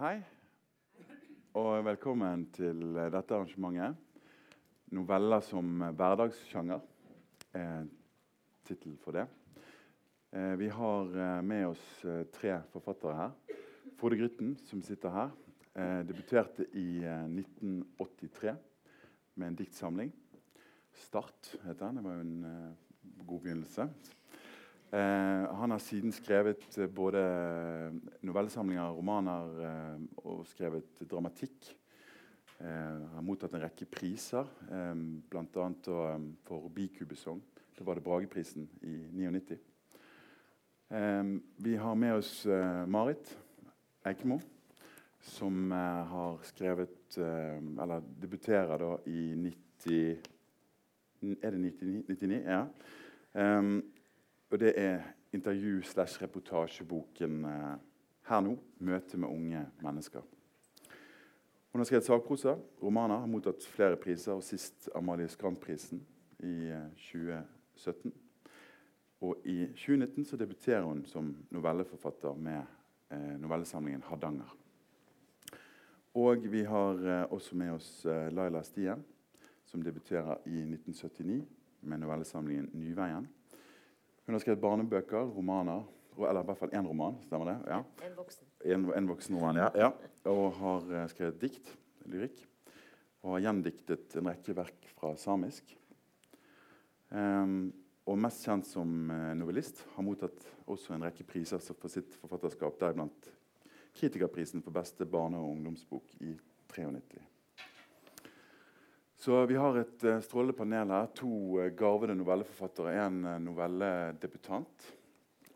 Hei, og velkommen til dette arrangementet. 'Noveller som hverdagssjanger' er tittelen for det. Eh, vi har eh, med oss eh, tre forfattere her. Frode Grytten, som sitter her, debuterte i eh, 1983 med en diktsamling. 'Start' heter den. Det var jo en god begynnelse. Eh, han har siden skrevet eh, både novellesamlinger, romaner eh, og skrevet dramatikk. Eh, har mottatt en rekke priser, eh, bl.a. Eh, for bikubesong. Da var det Brageprisen i 99. Eh, vi har med oss eh, Marit Eikemo, som eh, har skrevet eh, Eller debuterer da i 90 Er det 99? 99? Ja. Og det er intervju slash reportasjeboken eh, 'Her nå møte med unge mennesker'. Hun har skrevet sakprosa, romaner, har mottatt flere priser, og sist Amalie Skram-prisen i eh, 2017. Og i 2019 så debuterer hun som novelleforfatter med eh, novellesamlingen 'Hardanger'. Og vi har eh, også med oss eh, Laila Stien, som debuterer i 1979 med novellesamlingen 'Nyveien'. Hun har skrevet barnebøker, romaner, eller i hvert fall én roman. stemmer det? Ja. En voksen. En, en voksen roman, ja. ja. Og har eh, skrevet dikt, lyrikk. Og har gjendiktet en rekke verk fra samisk. Um, og mest kjent som eh, novellist. Har mottatt også en rekke priser for sitt forfatterskap, deriblant Kritikerprisen for beste barne- og ungdomsbok i 93. Så vi har et uh, strålende panel her. To uh, garvede novelleforfattere. En uh, novelledebutant.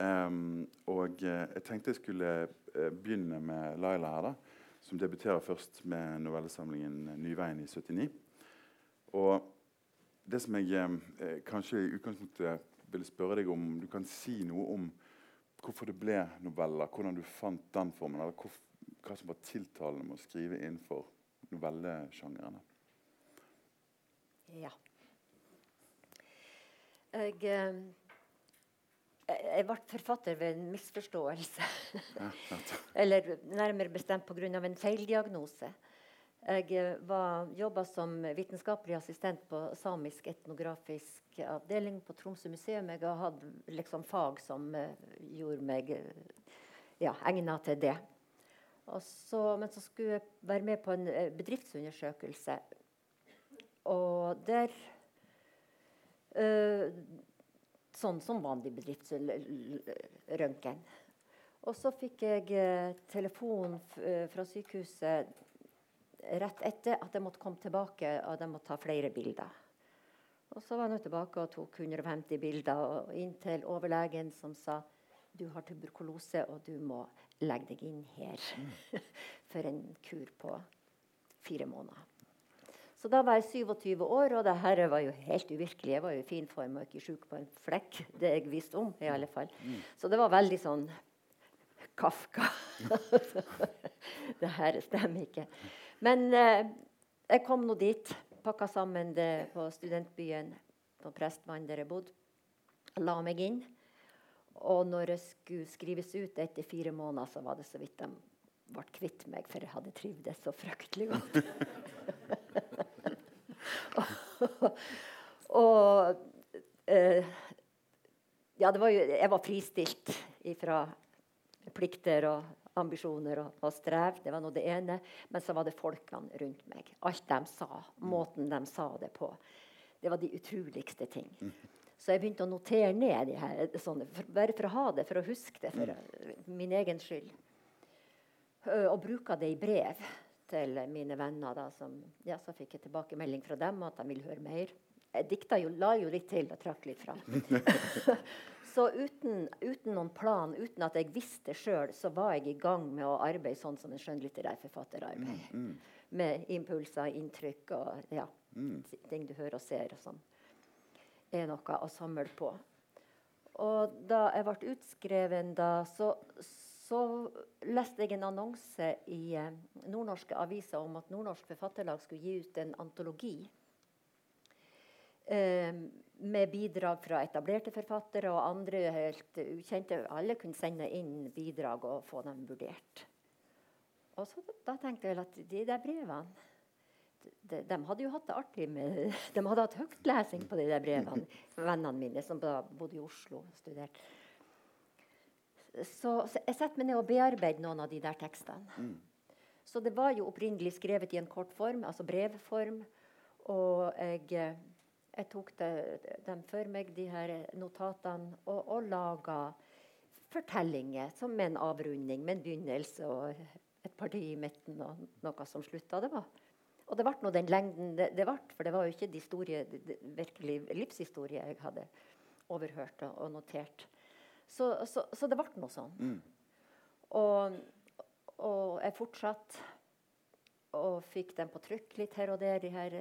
Um, og eh, jeg tenkte jeg skulle eh, begynne med Laila her, da, som debuterer først med novellesamlingen 'Nyveien' i 79. Og det som jeg eh, kanskje i utgangspunktet ville spørre deg om Du kan si noe om hvorfor det ble noveller, hvordan du fant den formen, eller hvor, hva som var tiltalende med å skrive innenfor novellesjangeren. Ja. Jeg, eh, jeg ble forfatter ved en misforståelse. Eller nærmere bestemt pga. en feildiagnose. Jeg eh, jobba som vitenskapelig assistent på samisk etnografisk avdeling på Tromsø museum. Jeg har hatt liksom fag som eh, gjorde meg ja, egna til det. Så, men så skulle jeg være med på en bedriftsundersøkelse. Og der eh, Sånn som vanlig bedriftsrøntgen. Og så fikk jeg eh, telefon eh, fra sykehuset rett etter at jeg måtte komme tilbake og de måtte ta flere bilder. Og så var nå tilbake og tok 150 bilder, og inn til overlegen som sa du har tuberkulose og du må legge deg inn her for en kur på fire måneder. Så da var jeg 27 år, og det her var jo helt uvirkelig. Jeg var jo i fin form og ikke sjuk på en flekk. Det jeg visste om, i alle fall. Så det var veldig sånn Kafka. det her stemmer ikke. Men eh, jeg kom nå dit. Pakka sammen det på studentbyen på Prestvann der jeg bodde. La meg inn. Og når jeg skulle skrives ut etter fire måneder, så var det så vidt de ble kvitt meg, for jeg hadde trivdes så fryktelig godt. og eh, Ja, det var jo Jeg var fristilt fra plikter og ambisjoner og, og strev. Det var nå det ene. Men så var det folkene rundt meg. Alt de sa. Måten de sa det på. Det var de utroligste ting. Så jeg begynte å notere ned de her, sånne, for, bare for å ha det, for å huske det, for eh, min egen skyld. Og bruka det i brev til mine venner. Da, som, ja, så fikk jeg tilbakemelding fra dem at de ville høre mer. Jeg dikta jo, la jo litt til og trakk litt fra. så uten, uten noen plan, uten at jeg visste sjøl, så var jeg i gang med å arbeide sånn som en skjønnlitterær forfatter arbeider. Med impulser, inntrykk og ja, ting du hører og ser. og som er noe å samle på. Og da jeg ble utskreven, da, så, så leste jeg en annonse i eh, nordnorske aviser om at Nordnorsk Forfatterlag skulle gi ut en antologi. Eh, med bidrag fra etablerte forfattere og andre helt ukjente. Alle kunne sende inn bidrag og få dem vurdert. og så, da tenkte jeg at de der brevene de, de, hadde jo hatt det artig med De hadde hatt høytlesing på de der brevene, vennene mine som da bodde i Oslo og studerte. Så, så jeg setter meg ned og bearbeider noen av de der tekstene. Mm. Så det var jo opprinnelig skrevet i en kort form, altså brevform. Og jeg, jeg tok det, dem for meg, de her notatene, og, og laga fortellinger som med en avrunding, med en begynnelse og et parti i midten og noe som slutta. Det var og det ble nå den lengden det, det ble, for det var jo ikke de store, de, virkelig livshistorie jeg hadde overhørt og, og notert. Så, så, så, det ble noe sånn. Mm. Og, og, jeg fortsatte og fikk den på trykk litt her og der. De her,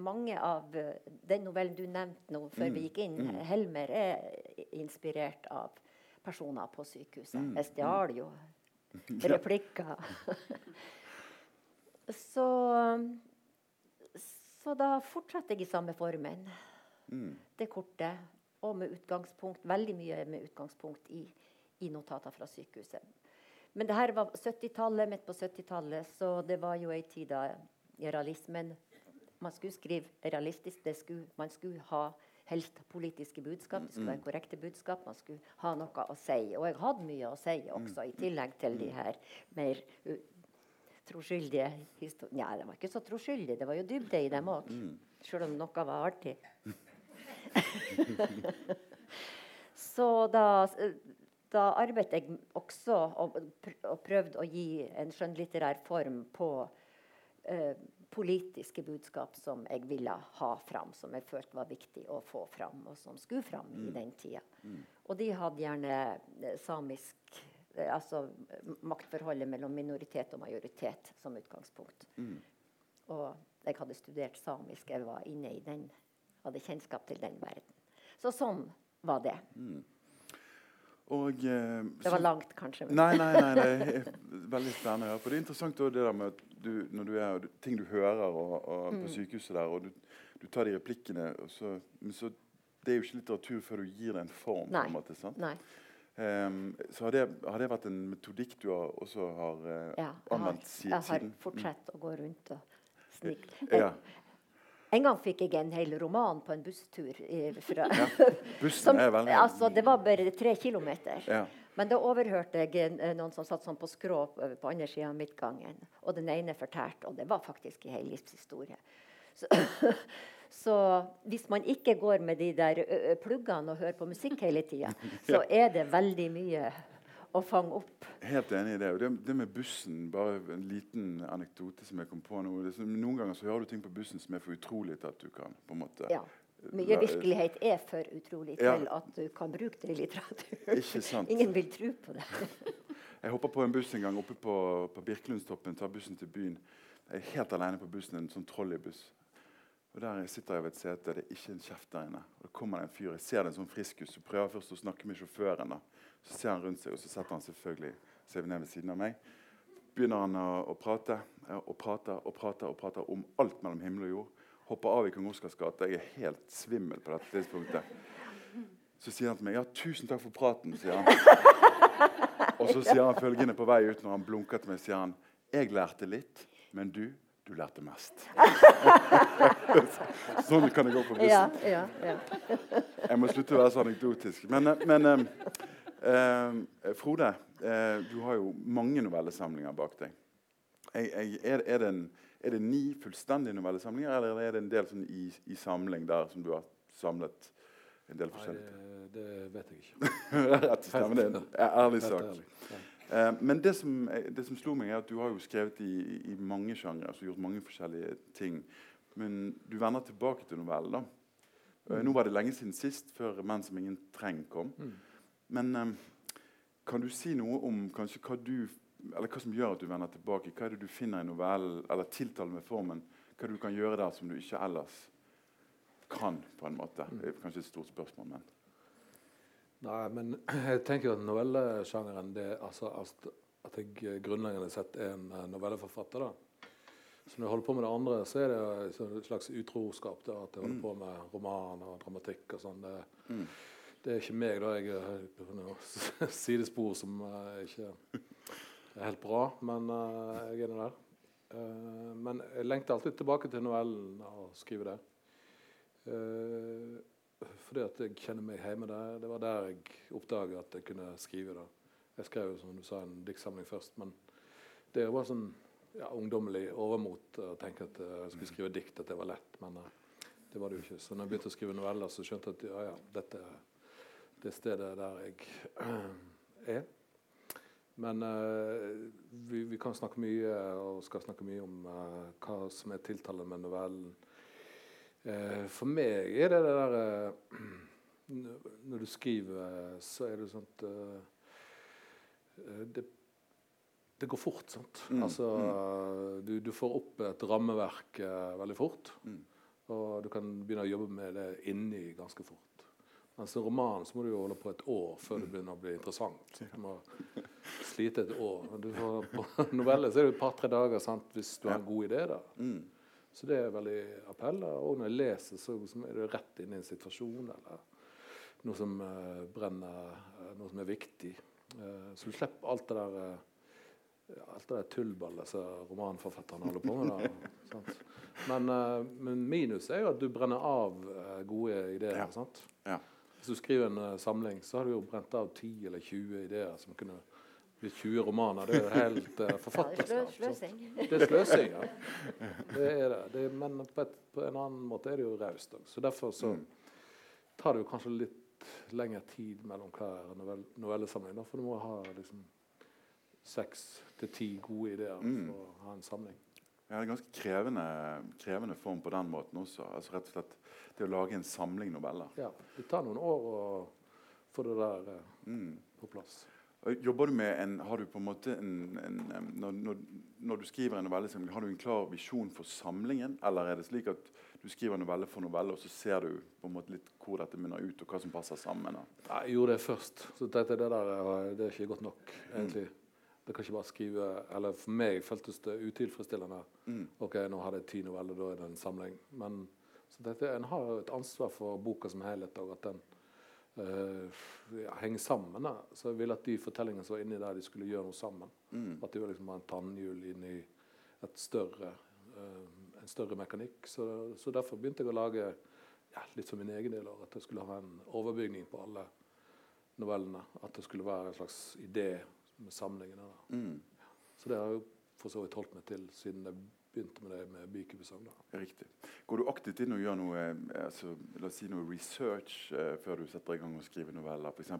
mange av den novellen du nevnte nå før mm. vi gikk inn, mm. Helmer, er inspirert av personer på sykehuset. Mm. Jeg stjal jo replikker. Så, så da fortsatte jeg i samme formen. Mm. Det kortet. Og med utgangspunkt, veldig mye med utgangspunkt i, i notater fra sykehuset. Men det her var 70-tallet, midt på 70-tallet, så det var jo ei tid da realismen Man skulle skrive realistisk. Skulle, man skulle ha helst politiske budskap. Det skulle være korrekte budskap. Man skulle ha noe å si. Og jeg hadde mye å si også, i tillegg til de her mer troskyldige historiene. Nei, de var ikke så troskyldige. Det var jo dybde i dem òg. Sjøl om noe var artig. så da, da, arbeidet jeg også og, og prøvde å gi en skjønnlitterær form på eh, politiske budskap som jeg ville ha fram, som jeg følte var viktig å få fram, og som skulle fram mm. i den tida. Mm. Og de hadde gjerne eh, samisk Eh, altså maktforholdet mellom minoritet og majoritet som utgangspunkt. Mm. Og jeg hadde studert samisk, jeg var inne i den, hadde kjennskap til den verden. Så sånn var det. Mm. Og, eh, det var langt, kanskje. Nei, nei, nei, det er veldig spennende å høre på. Det er interessant også, det der med du, når du er, ting du hører og, og mm. på sykehuset der, og du, du tar de replikkene så, så, Det er jo ikke litteratur før du gir det en form. Nei. en måte? Nei. Um, så har det, har det, vært en metodikk du har, også har uh, ja, anvendt siden? Jeg har fortsatt mm. å gå rundt og snike. Ja. En gang fikk jeg en hel roman på en busstur. Fra, ja, bussen er veldig... Altså, det var bare tre kilometer. Ja. Men da overhørte jeg noen som satt sånn på skrå på andre sida av midtgangen. Og den ene fortalte, og det var faktisk en hel livshistorie. Så, Så hvis man ikke går med de der pluggene og hører på musikk hele tida, så er det veldig mye å fange opp. Helt enig i det. Og det, det, med bussen, bare en liten anekdote som jeg kom på nå. Så, noen ganger så hører du ting på bussen som er for utrolig til at du kan på en måte ja. Mye virkelighet er for utrolig til at du kan bruke det i litteratur. Ingen vil tro på det. jeg hoppa på en buss en gang oppe på, på Birkelundstoppen. Tar bussen til byen. Jeg er helt alene på bussen, en sånn trolleybuss. Og Der sitter jeg ved et sete, det er ikke en kjeft der inne. Og det kommer det en fyr, Jeg ser det en sånn friskus og prøver først å snakke med sjåføren. da. Så ser han rundt seg, og så setter han selvfølgelig seg ned ved siden av meg. Begynner han å, å prate og prate og prate og prate om alt mellom himmel og jord. Hopper av i Kong Oskars gate. Jeg er helt svimmel på dette tidspunktet. Så sier han til meg ja, 'Tusen takk for praten', sier han. Og så sier han følgende på vei ut når han blunker til meg, sier han 'Jeg lærte litt, men du du lærte mest. sånn kan det gå på bussen. Ja, ja, ja. jeg må slutte å være så anekdotisk. Men, eh, men eh, eh, Frode, eh, du har jo mange novellesamlinger bak deg. Er, det en, er, det ni fullstendige novellesamlinger, eller er det en del sånn i, i, samling der som du har samlet en del forskjellige? Nei, det, det, vet jeg ikke. Rett og slett. Men det er en ærlig sak. Eh, men det som, det som, slo meg, er at du har jo skrevet i, i mange sjangre. Altså gjort mange forskjellige ting. Men du vender tilbake til novellen. da. Eh, mm. Nå var det lenge siden sist, før 'Menn som ingen treng' kom. Mm. Men eh, kan du si noe om kanskje hva du eller hva som gjør at du vender tilbake? Hva er det du finner i novellen, eller tiltaler med formen? Hva du kan gjøre der som du ikke ellers kan? på en måte? Det er kanskje et stort spørsmål, men Nei, men jeg tenker at novellesjangeren det, altså, At jeg grunnleggende sett er en eh, novelleforfatter. da. Så når jeg holder på med det andre, så er det et slags utroskap. da, At jeg holder mm. på med roman og dramatikk og sånn. Mm. Det, er ikke meg, da. Jeg er på noe sidespor som uh, ikke helt bra, men uh, jeg er nå der. Uh, men jeg lengter alltid tilbake til novellen og skrive. Uh, fordi at jeg kjenner meg hjemme der. Det var der jeg oppdaget at jeg kunne skrive. det. Jeg skrev jo som du sa, en diktsamling først, men det var sånn ja, ungdommelig overmot å tenke at jeg skulle skrive dikt, at det var lett. Men det var det jo ikke. Så når jeg begynte å skrive noveller, så skjønte jeg at ja, ja, dette er det stedet der jeg er. Men uh, vi, vi, kan snakke mye og skal snakke mye om uh, hva som er tiltalende med novellen. Uh, for meg er det det der Når du skriver, så er det at det, det, går fort, sant. Mm, altså, mm. Du, du, får opp et rammeverk veldig fort. Mm. Og du kan begynne å jobbe med det inni ganske fort. Mens en roman så må du jo holde på et år før det begynner å bli interessant. Du må slite et år. Får, på noveller så er det et par-tre dager sant, hvis du har en god idé. da. Mm. Så det er veldig appell. Og når jeg leser, så, er det rett inn i en situasjon eller noe som uh, brenner, uh, noe som er viktig. Uh, så du slipper alt det der uh, alt det der tullballet som romanforfatterne holder på med. Da, men, men, minus er jo at du brenner av gode ideer. Ja. sant? Ja. Hvis du skriver en uh, samling, så har du jo brent av 10 eller 20 ideer som kunne blitt 20 romaner. Det er jo helt uh, forfatterskap. Ja, det, det er sløsing. Ja. Det er det. det er, men på, et, på, en annen måte er det jo raust òg. Så derfor så mm. tar det jo kanskje litt lengre tid mellom hver novell, novellesamling. Da, for du må ha liksom seks til ti gode ideer mm. for å ha en samling. Ja, det er en ganske krevende, krevende form på den måten også. Altså rett og slett det å lage en samling noveller. Ja, Det tar noen år å få det der eh, mm. på plass. Jobber du med en, Har du på en måte en, en, når, når, når, du skriver en novelle, har du en klar visjon for samlingen? Eller er det slik at du skriver novelle for novelle, og så ser du på en måte litt hvor dette munner ut, og hva som passer sammen? Jeg gjorde det først. Så dette, det der det er ikke godt nok, egentlig. Mm. Det kan ikke bare skrive Eller for meg føltes det utilfredsstillende. Mm. OK, nå hadde jeg ti noveller, da er det en samling. Men så dette, En har et ansvar for boka som helhet, og at den uh, henger sammen. Da. Så jeg ville at de fortellingene som var inni der, de skulle gjøre noe sammen. Mm. At de var liksom en tannhjul inn i et større, uh, en større mekanikk. Så, så, derfor begynte jeg å lage ja, litt som min egen del. At jeg skulle ha en overbygning på alle novellene. At det skulle være en slags idé med samlingene. Mm. Så det har jeg for så vidt holdt meg til siden jeg begynte med det med bykubesang. Riktig. Går du aktivt inn og gjør noe, eh, altså, la oss si noe research uh, før du setter i gang å skrive noveller? F.eks.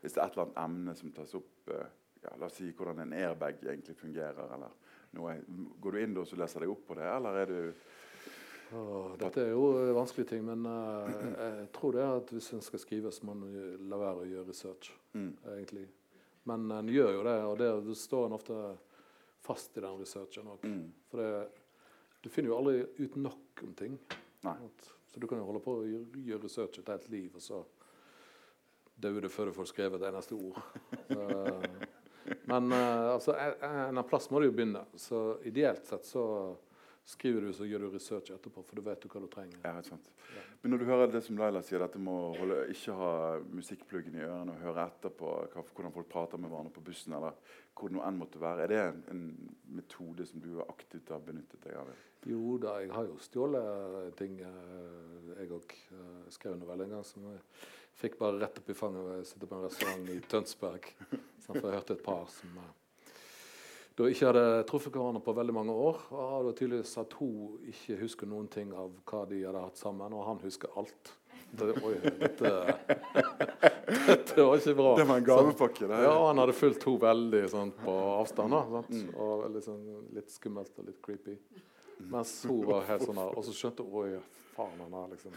hvis det er et eller annet emne som tas opp, uh, ja, la oss si hvordan en airbag egentlig fungerer. eller noe. Går du inn og leser deg opp på det, eller er du Oh, dette er jo vanskelige ting, men uh, jeg tror det er at hvis en skal skrive, så må en la være å gjøre research. Mm. egentlig. Men en gjør jo det, og det, det står en ofte fast i den researchen òg. Mm. For det, du finner jo aldri ut nok om ting. Nei. Så du kan jo holde på å gjøre, gjøre research et helt liv, og så dør du før du får skrevet det eneste ord. men uh, altså, en, en plass må du jo begynne. Så ideelt sett så skriver du, så gjør du research etterpå, for du vet jo hva du trenger. Ja, sant. Ja. Men når du hører det som Laila sier, at du må holde, ikke ha musikkpluggen i ørene og høre etterpå hva, hvordan folk prater med hverandre på bussen, eller hvor det nå enn måtte være, er det en, en, metode som du aktivt har benyttet deg av? Jo da, jeg har jo stjålet ting. Eh, jeg òg eh, skrev en novelle en gang som jeg fikk bare rett opp i fanget. ved å sitte på en restaurant i Tønsberg. Så jeg hørte et par som eh, da ikke hadde truffet hverandre på veldig mange år. Og hadde tydeligvis at hun ikke husker noen ting av hva de hadde hatt sammen, og han husker alt. Det, oi, dette, dette, var ikke bra. Det var en gavepakke. Ja, han hadde fulgt henne veldig sånn, på avstand. Da, mm. Og liksom, litt skummelt og litt creepy. Mens hun var helt sånn der, Og så skjønte hun oi, faen, han er liksom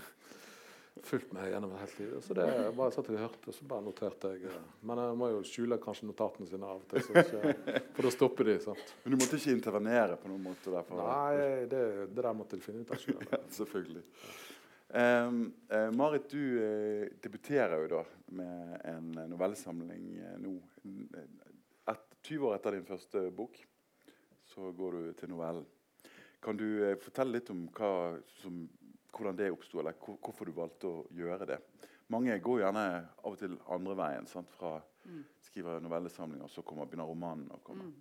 fulgt meg gjennom et helt liv. Så det bare satt jeg og hørte, så bare noterte jeg. Eh, men jeg må jo skjule kanskje notatene sine av og til, ikke, for da stopper de. sant? Men du måtte ikke intervenere på noen måte? Derfor. Nei, det, det der måtte de finne ut av selv. ja, selvfølgelig. Um, uh, Marit, du uh, debuterer jo da med en novellesamling uh, nå. Et, 20 år etter din første bok så går du til novellen. Kan du fortelle litt om hva som hvordan det oppsto, eller hvorfor du valgte å gjøre det mange går gjerne av og til andre veien. Sant? Fra Mm. skriver novellesamlinger, og så kommer, begynner romanen å komme. Mm.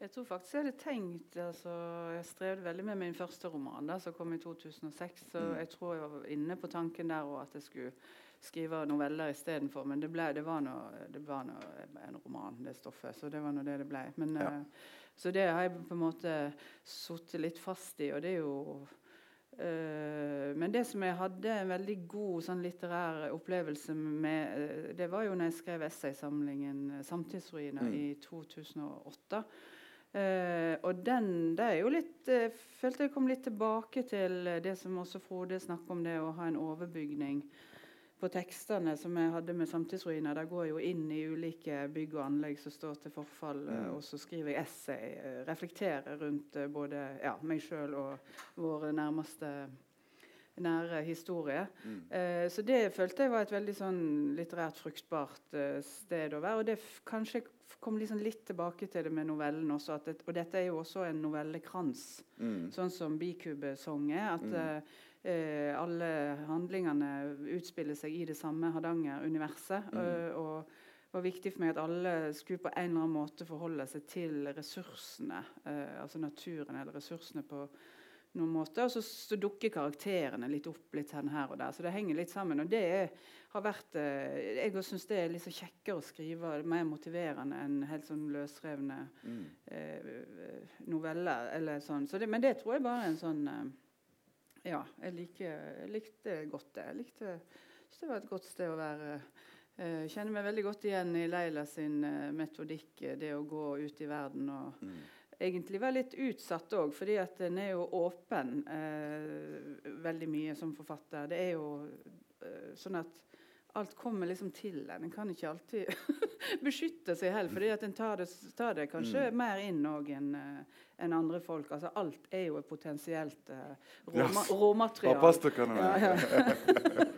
Jeg tror faktisk jeg hadde tenkt altså, Jeg strevde veldig med min første roman, da, som kom i 2006. Så Mm. jeg tror jeg var inne på tanken der og at jeg skulle skrive noveller istedenfor. Men det, ble, det var nå det var nå en roman, det stoffet. Så det var nå det det ble. Men, Ja. uh, så det har jeg på en måte sittet litt fast i, og det er jo eh, men det som jeg hadde en veldig god sånn litterær opplevelse med, eh, det var jo når jeg skrev essaysamlingen eh, 'Samtidsruiner' Mm. i 2008. Uh, og den det er jo litt Jeg følte jeg kom litt tilbake til det som også Frode snakket om, det å ha en overbygning på tekstene som jeg hadde med samtidsruiner. Der går jeg jo inn i ulike bygg og anlegg som står til forfall, eh, Mm. og så skriver jeg essay. eh, reflekterer rundt eh, både ja, meg sjøl og vår nærmeste nære historie. Mm. Eh, så det følte jeg var et veldig sånn litterært fruktbart eh, sted å være. Og det kanskje kom liksom litt tilbake til det med novellen også. Det, og dette er jo også en novellekrans, Mm. sånn som Bikube-song er. At Mm. eh, eh, alle handlingene utspiller seg i det samme Hardanger-universet. Mm. eh, og det var viktig for meg at alle skulle på en eller annen måte forholde seg til ressursene, eh, altså naturen eller ressursene på noen måte. Og så, så dukker karakterene litt opp litt her og der. Så det henger litt sammen. Og det er, har vært eh, Jeg syns det er litt så kjekkere å skrive, mer motiverende enn helt sånn løsrevne Mm. eh, noveller. Eller sånn. Så det, men det tror jeg bare er en sånn eh, Ja, jeg, liker, jeg likte godt det. Jeg likte, det var et godt sted å være. Jeg kjenner meg veldig godt igjen i Leila sin eh, metodikk, eh, det å gå ut i verden og Mm. egentlig være litt utsatt òg, fordi at den er jo åpen eh, veldig mye som forfatter. Det er jo eh, sånn at alt kommer liksom til en. En kan ikke alltid beskytte seg heller, fordi at en tar det, tar det kanskje Mm. mer inn òg enn en andre folk. Altså alt er jo et potensielt uh, Ja, råma Bare råmateriale. Ja, ja.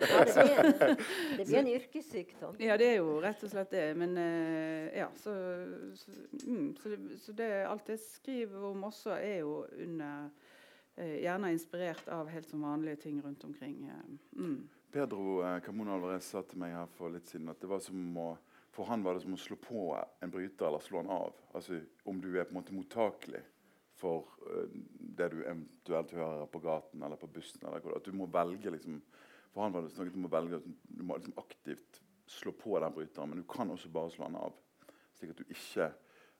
Ja, det, blir, det blir en yrkessykdom. Ja, det er jo rett og slett det. Men uh, ja, så, så, mm, så, det, så det, alt jeg skriver om også, er jo under uh, Gjerne inspirert av helt som vanlige ting rundt omkring. eh, mm. Pedro Carmona Alvarez sa til meg her for litt siden at det var som å, for han var det som å slå på en bryter eller slå den av. Altså Om du er på en måte mottakelig for uh, det du eventuelt hører på gaten eller på bussen. Eller hvor, at du må velge liksom, For han var det snakket om å velge du må liksom aktivt slå på den bryteren, men du kan også bare slå den av. Slik at du ikke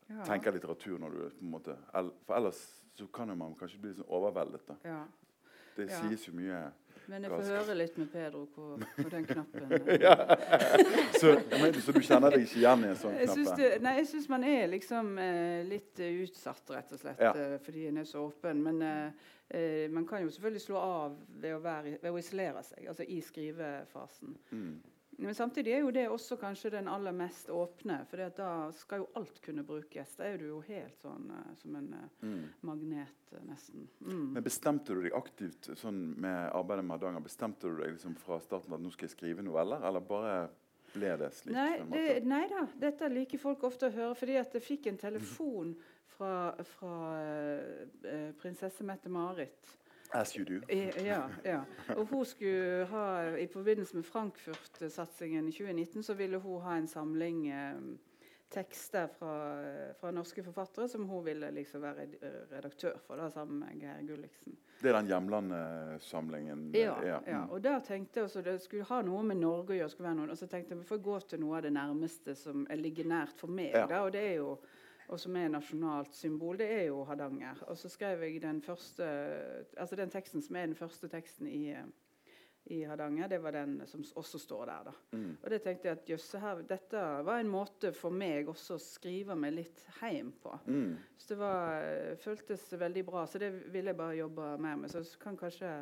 Ja. tenker litteratur når du på en måte For ellers så kan man kanskje bli sånn overveldet. da. Ja. Det sies jo mye Men jeg får høre litt med Pedro på, på den knappen. så, men, så du kjenner deg ikke igjen i en sånn knapp? nei, jeg syns man er liksom eh, litt eh, utsatt, rett og slett, Ja. eh, fordi en er så åpen. Men eh, eh, man kan jo selvfølgelig slå av ved å, være, ved å isolere seg, altså i skrivefasen. Mm. Men samtidig er jo det også kanskje den aller mest åpne, for da skal jo alt kunne brukes. Da er du jo helt sånn eh, som en eh, Mm. magnet, eh, nesten. Mm. Men bestemte du deg aktivt sånn med arbeidet med Hardanger, bestemte du deg liksom fra starten at nå skal jeg skrive noveller, eller bare ble det slik? Nei, det, nei da, dette liker folk ofte å høre. Fordi at jeg fikk en telefon fra, fra eh, prinsesse Mette-Marit. As you do. Ja, ja. Og hun skulle ha, I forbindelse med Frankfurt-satsingen i 2019 så ville hun ha en samling eh, tekster fra, fra norske forfattere som hun ville liksom være redaktør for, da, sammen med Geir Gulliksen. Det er den hjemlandssamlingen? Ja, ja. ja. Mm. Og da tenkte jeg også det skulle ha noe med Norge å gjøre. skulle være noe, Og så tenkte jeg vi får gå til noe av det nærmeste som ligger nært for meg. Ja. Da, og det er jo og som er nasjonalt symbol, det er jo Hardanger. Og så skrev jeg den første Altså den teksten som er den første teksten i, i Hardanger, det var den som også står der. da. Mm. Og det tenkte jeg at jøsse her, dette var en måte for meg også å skrive meg litt hjem på. Mm. Så det var, føltes veldig bra. Så det ville jeg bare jobbe mer med. Så kan kanskje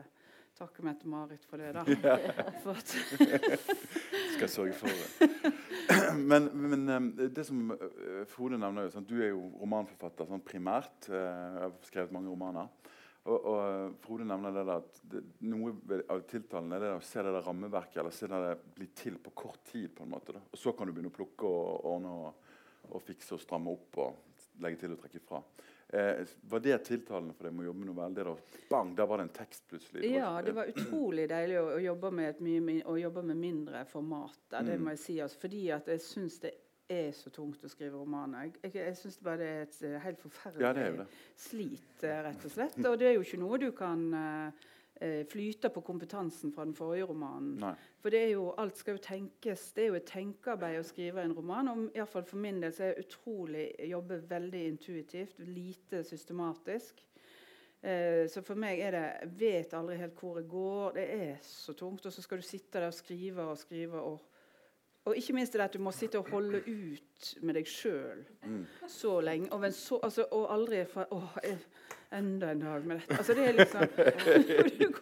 takke Mette-Marit for det, da. For at, Skal sørge for det. men, men eh, det som eh, Frode nevner, jo, sant? du er jo romanforfatter sånn primært. eh, Jeg har skrevet mange romaner. Og, og Frode nevner det der at det, noe av tiltalen er det å se det der rammeverket eller se det der bli til på kort tid. på en måte da. Og Så kan du begynne å plukke og ordne og, og fikse og stramme opp og legge til og trekke fra. Eh, var det tiltalende for deg med å jobbe med noveller? Det bang, der var det en tekst plutselig. Ja, det var utrolig deilig å, å jobbe med mye, å jobbe med mindre format. Da, det Mm. må jeg si. Altså, fordi at jeg syns det er så tungt å skrive romaner. Jeg, jeg, jeg syns bare det er et eh, helt forferdelig Ja, det er det. slit, eh, rett og slett. Og det er jo ikke noe du kan eh, eh, flyte på kompetansen fra den forrige romanen. Nei. For det er jo, alt skal jo tenkes. Det er jo et tenkearbeid å skrive en roman. Og i hvert fall for min del så er jeg utrolig jeg jobber veldig intuitivt, lite systematisk. Eh, så for meg er det Jeg vet aldri helt hvor jeg går. Det er så tungt. Og så skal du sitte der og skrive og skrive. Og, og ikke minst det at du må sitte og holde ut med deg sjøl Mm. så lenge. Og, men så, altså, og aldri fra Å, jeg- enda en dag med dette. Altså, det er liksom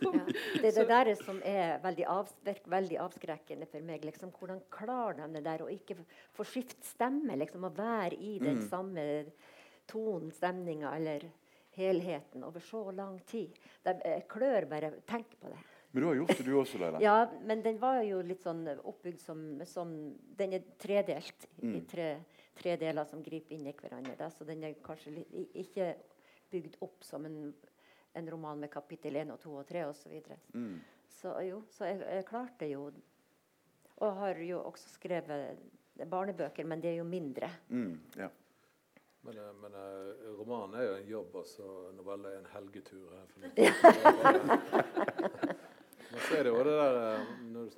Ja. Det er det der som er veldig, av, veldig avskrekkende for meg. Liksom, hvordan klarer de det der å ikke få skifte stemme? Liksom, å være i den Mm. samme tonen, stemninga eller helheten over så lang tid. De eh, klør bare Tenk på det. Men du har gjort det, du også, Leila. Ja, men den var jo litt sånn oppbygd som, som Den er tredelt i Mm. tre, tre deler som griper inn i hverandre. Da, så den er kanskje litt, ikke bygd opp som en, en roman med kapittel 1 og 2 og 3 osv. Så, Mm. så jo, så jeg, jeg klarte jo Og har jo også skrevet barnebøker, men det er jo mindre. Mm. Ja. Men, eh, men eh, romanen er jo en jobb, altså novelle er en helgetur. her for meg. Men så er det jo det der eh,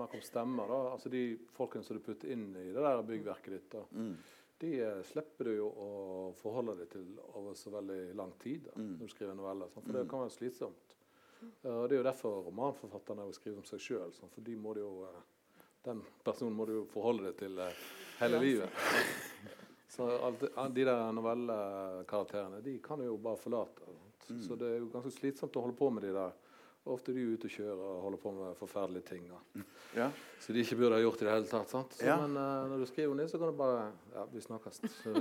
Snakker om stemmer, da, altså de folkene som du putter inn i det der byggverket ditt, da, Mm. de eh, slipper du jo å forholde deg til over så veldig lang tid da, Mm. når du skriver noveller. Sånn, For det kan være slitsomt. Uh, Det er jo derfor romanforfatterne skriver om seg sjøl. For de må jo, uh, den personen må du jo forholde deg til uh, hele livet. Så alt, de der novellekarakterene de kan du jo bare forlate. Mm. Så det er jo ganske slitsomt å holde på med de der. Ofte er de ute og kjører og holder på med forferdelige ting. Ja. Så de ikke burde ha gjort i det hele tatt. sant? Så, Ja. Men uh, når du skriver ned, så kan du bare Ja, vi snakkes. Så,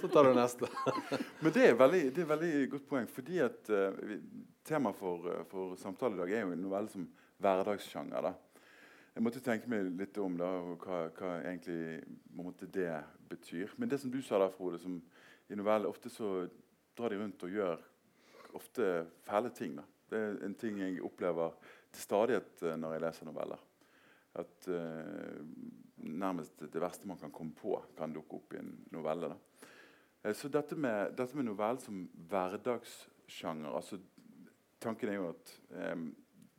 så tar du neste. Men det er veldig, er veldig godt poeng. fordi at uh, Temaet for, uh, for samtale i dag er jo en novelle som hverdagssjanger. da. Jeg måtte tenke meg litt om da, hva, hva egentlig måte det betyr. Men det som du sa der, Frode, som i noveller ofte så drar de rundt og gjør ofte fæle ting. da. Det er en ting jeg opplever til stadighet eh, når jeg leser noveller. At eh, nærmest det verste man kan komme på, kan dukke opp i en novelle. Eh, Så dette med, dette med novellen som hverdagssjanger altså, Tanken er jo at eh,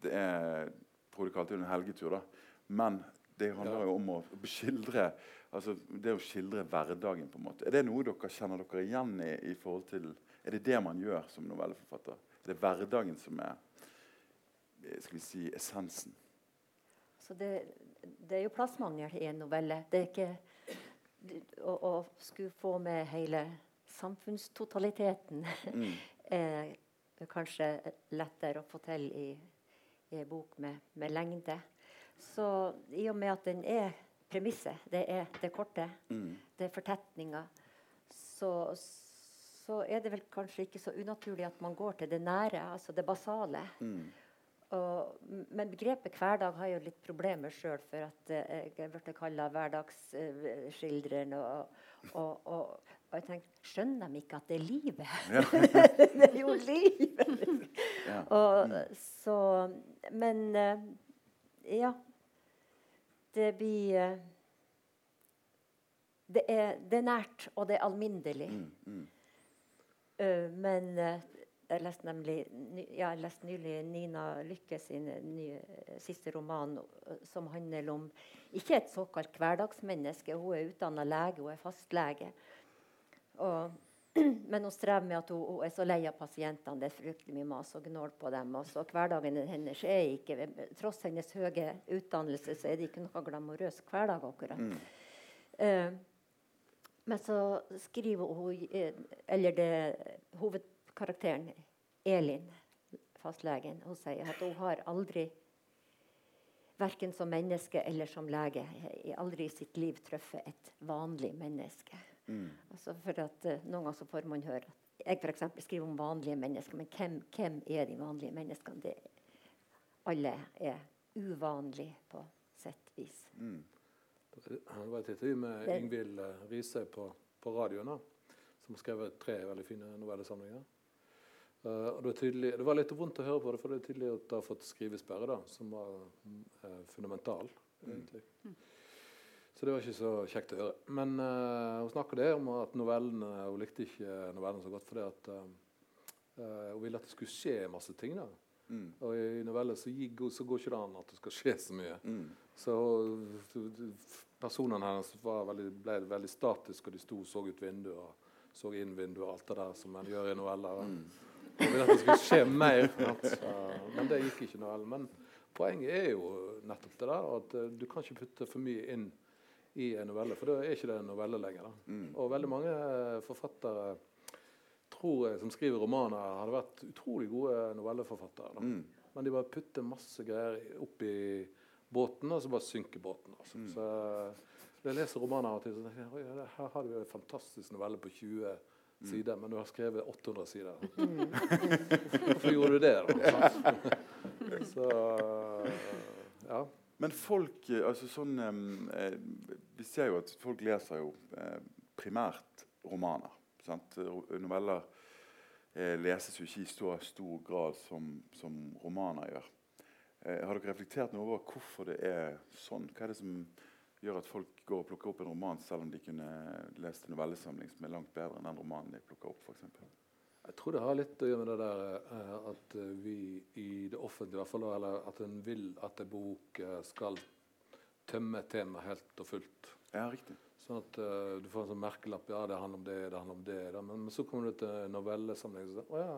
det er det en helgetur, da. Men det handler Ja. jo om å beskildre altså det å skildre hverdagen. på en måte. Er det noe dere kjenner dere igjen i? i forhold til, Er det det man gjør som novelleforfatter? Det er hverdagen som er eh, skal vi si, essensen? Så det, det er jo plassmangel i en novelle. Det er ikke å, å skulle få med hele samfunnstotaliteten Mm. er kanskje lettere å få til i, i en bok med, med lengde. Så i og med at den er premisset, det er det korte, Mm. det er fortetninga, så, så er det vel kanskje ikke så unaturlig at man går til det nære, altså det basale. Mm. Og, men begrepet hverdag har jeg jo litt problemer sjøl, for at eh, jeg blitt kalla hverdagsskildreren. Og, og, og, jeg tenker Skjønner de ikke at det er livet? Ja. det er jo livet! Ja. Og, så Men eh, ja. Det blir eh, det er, det er nært, og det er alminnelig. Mm. Mm. Eh, men eh, jeg leste nemlig ja, jeg leste nylig Nina Lykke sin nye, eh, siste roman, som handler om ikke et såkalt hverdagsmenneske. Hun er utdanna lege, hun er fastlege. Og, men hun strever med at hun, hun er så lei av pasientene. Det er fryktelig mye mas og gnål på dem. Og så hverdagen hennes er ikke Tross hennes høye utdannelse så er det ikke noe glamorøs hverdag. akkurat. Mm. Eh, men så skriver hun eh, Eller det hovedkarakteren, Elin, fastlegen, hun sier at hun har aldri Verken som menneske eller som lege aldri i sitt liv truffet et vanlig menneske. Mm. Altså for at uh, Noen ganger så får man høre at jeg for eksempel skriver om vanlige mennesker, men hvem, hvem er de vanlige menneskene? Det, alle er uvanlige på sett vis. Mm. Det var et intervju med Yngvild Ingvild eh, på, på radioen. da, som har skrevet tre veldig fine novellesamlinger. Uh, og det, var tydelig, det var litt vondt å høre på det, for det er tydelig at det har fått skrivesperre, da, som var uh, fundamental. egentlig. Mm. Så det var ikke så kjekt å høre. Men uh, hun snakker det om at novellene Hun likte ikke novellene så godt fordi at hun ville at det skulle skje masse ting. da. Mm. Og i noveller så, så, går ikke det an at det skal skje så mye. Mm. Så personene hennes veldig, ble veldig statiske, og de sto og så ut vinduet og så inn vinduet og alt det der som man gjør i noveller. Mm. Jeg ville at det skulle skje mer. Men det gikk ikke noe. Men poenget er jo nettopp det der at uh, du kan ikke putte for mye inn i en novelle, for da er ikke det en novelle lenger. Mm. Og veldig mange eh, forfattere tror jeg, som skriver romaner, hadde vært utrolig gode novelleforfattere. Mm. Men de bare putter masse greier opp i båten, og så bare synker båten. Altså. Mm. Så jeg leser romaner av og til, og tenker jeg her har du en fantastisk novelle på 20 sider, men du har skrevet 800 sider. Hvorfor gjorde du det, da? Så ja. Men folk altså sånn, eh, Vi ser jo at folk leser jo eh, primært romaner. Sant? Noveller eh, leses jo ikke i så stor grad som, som romaner gjør. Eh, har dere reflektert noe over hvorfor det er sånn? Hva er det som gjør at folk går og plukker opp en roman selv om de kunne lest en novellesamling som er langt bedre enn den romanen de plukker opp, f.eks.? Jeg tror det har litt å gjøre med det der eh, at vi i det offentlige, i hvert fall, eller at en vil at en bok eh, skal tømme temaet tema helt og fullt. Ja, riktig. Sånn at uh, du får en sånn merkelapp. Ja, det handler om det, det handler om det. Da. Men, men, så kommer du til novellesamling. sier å ja,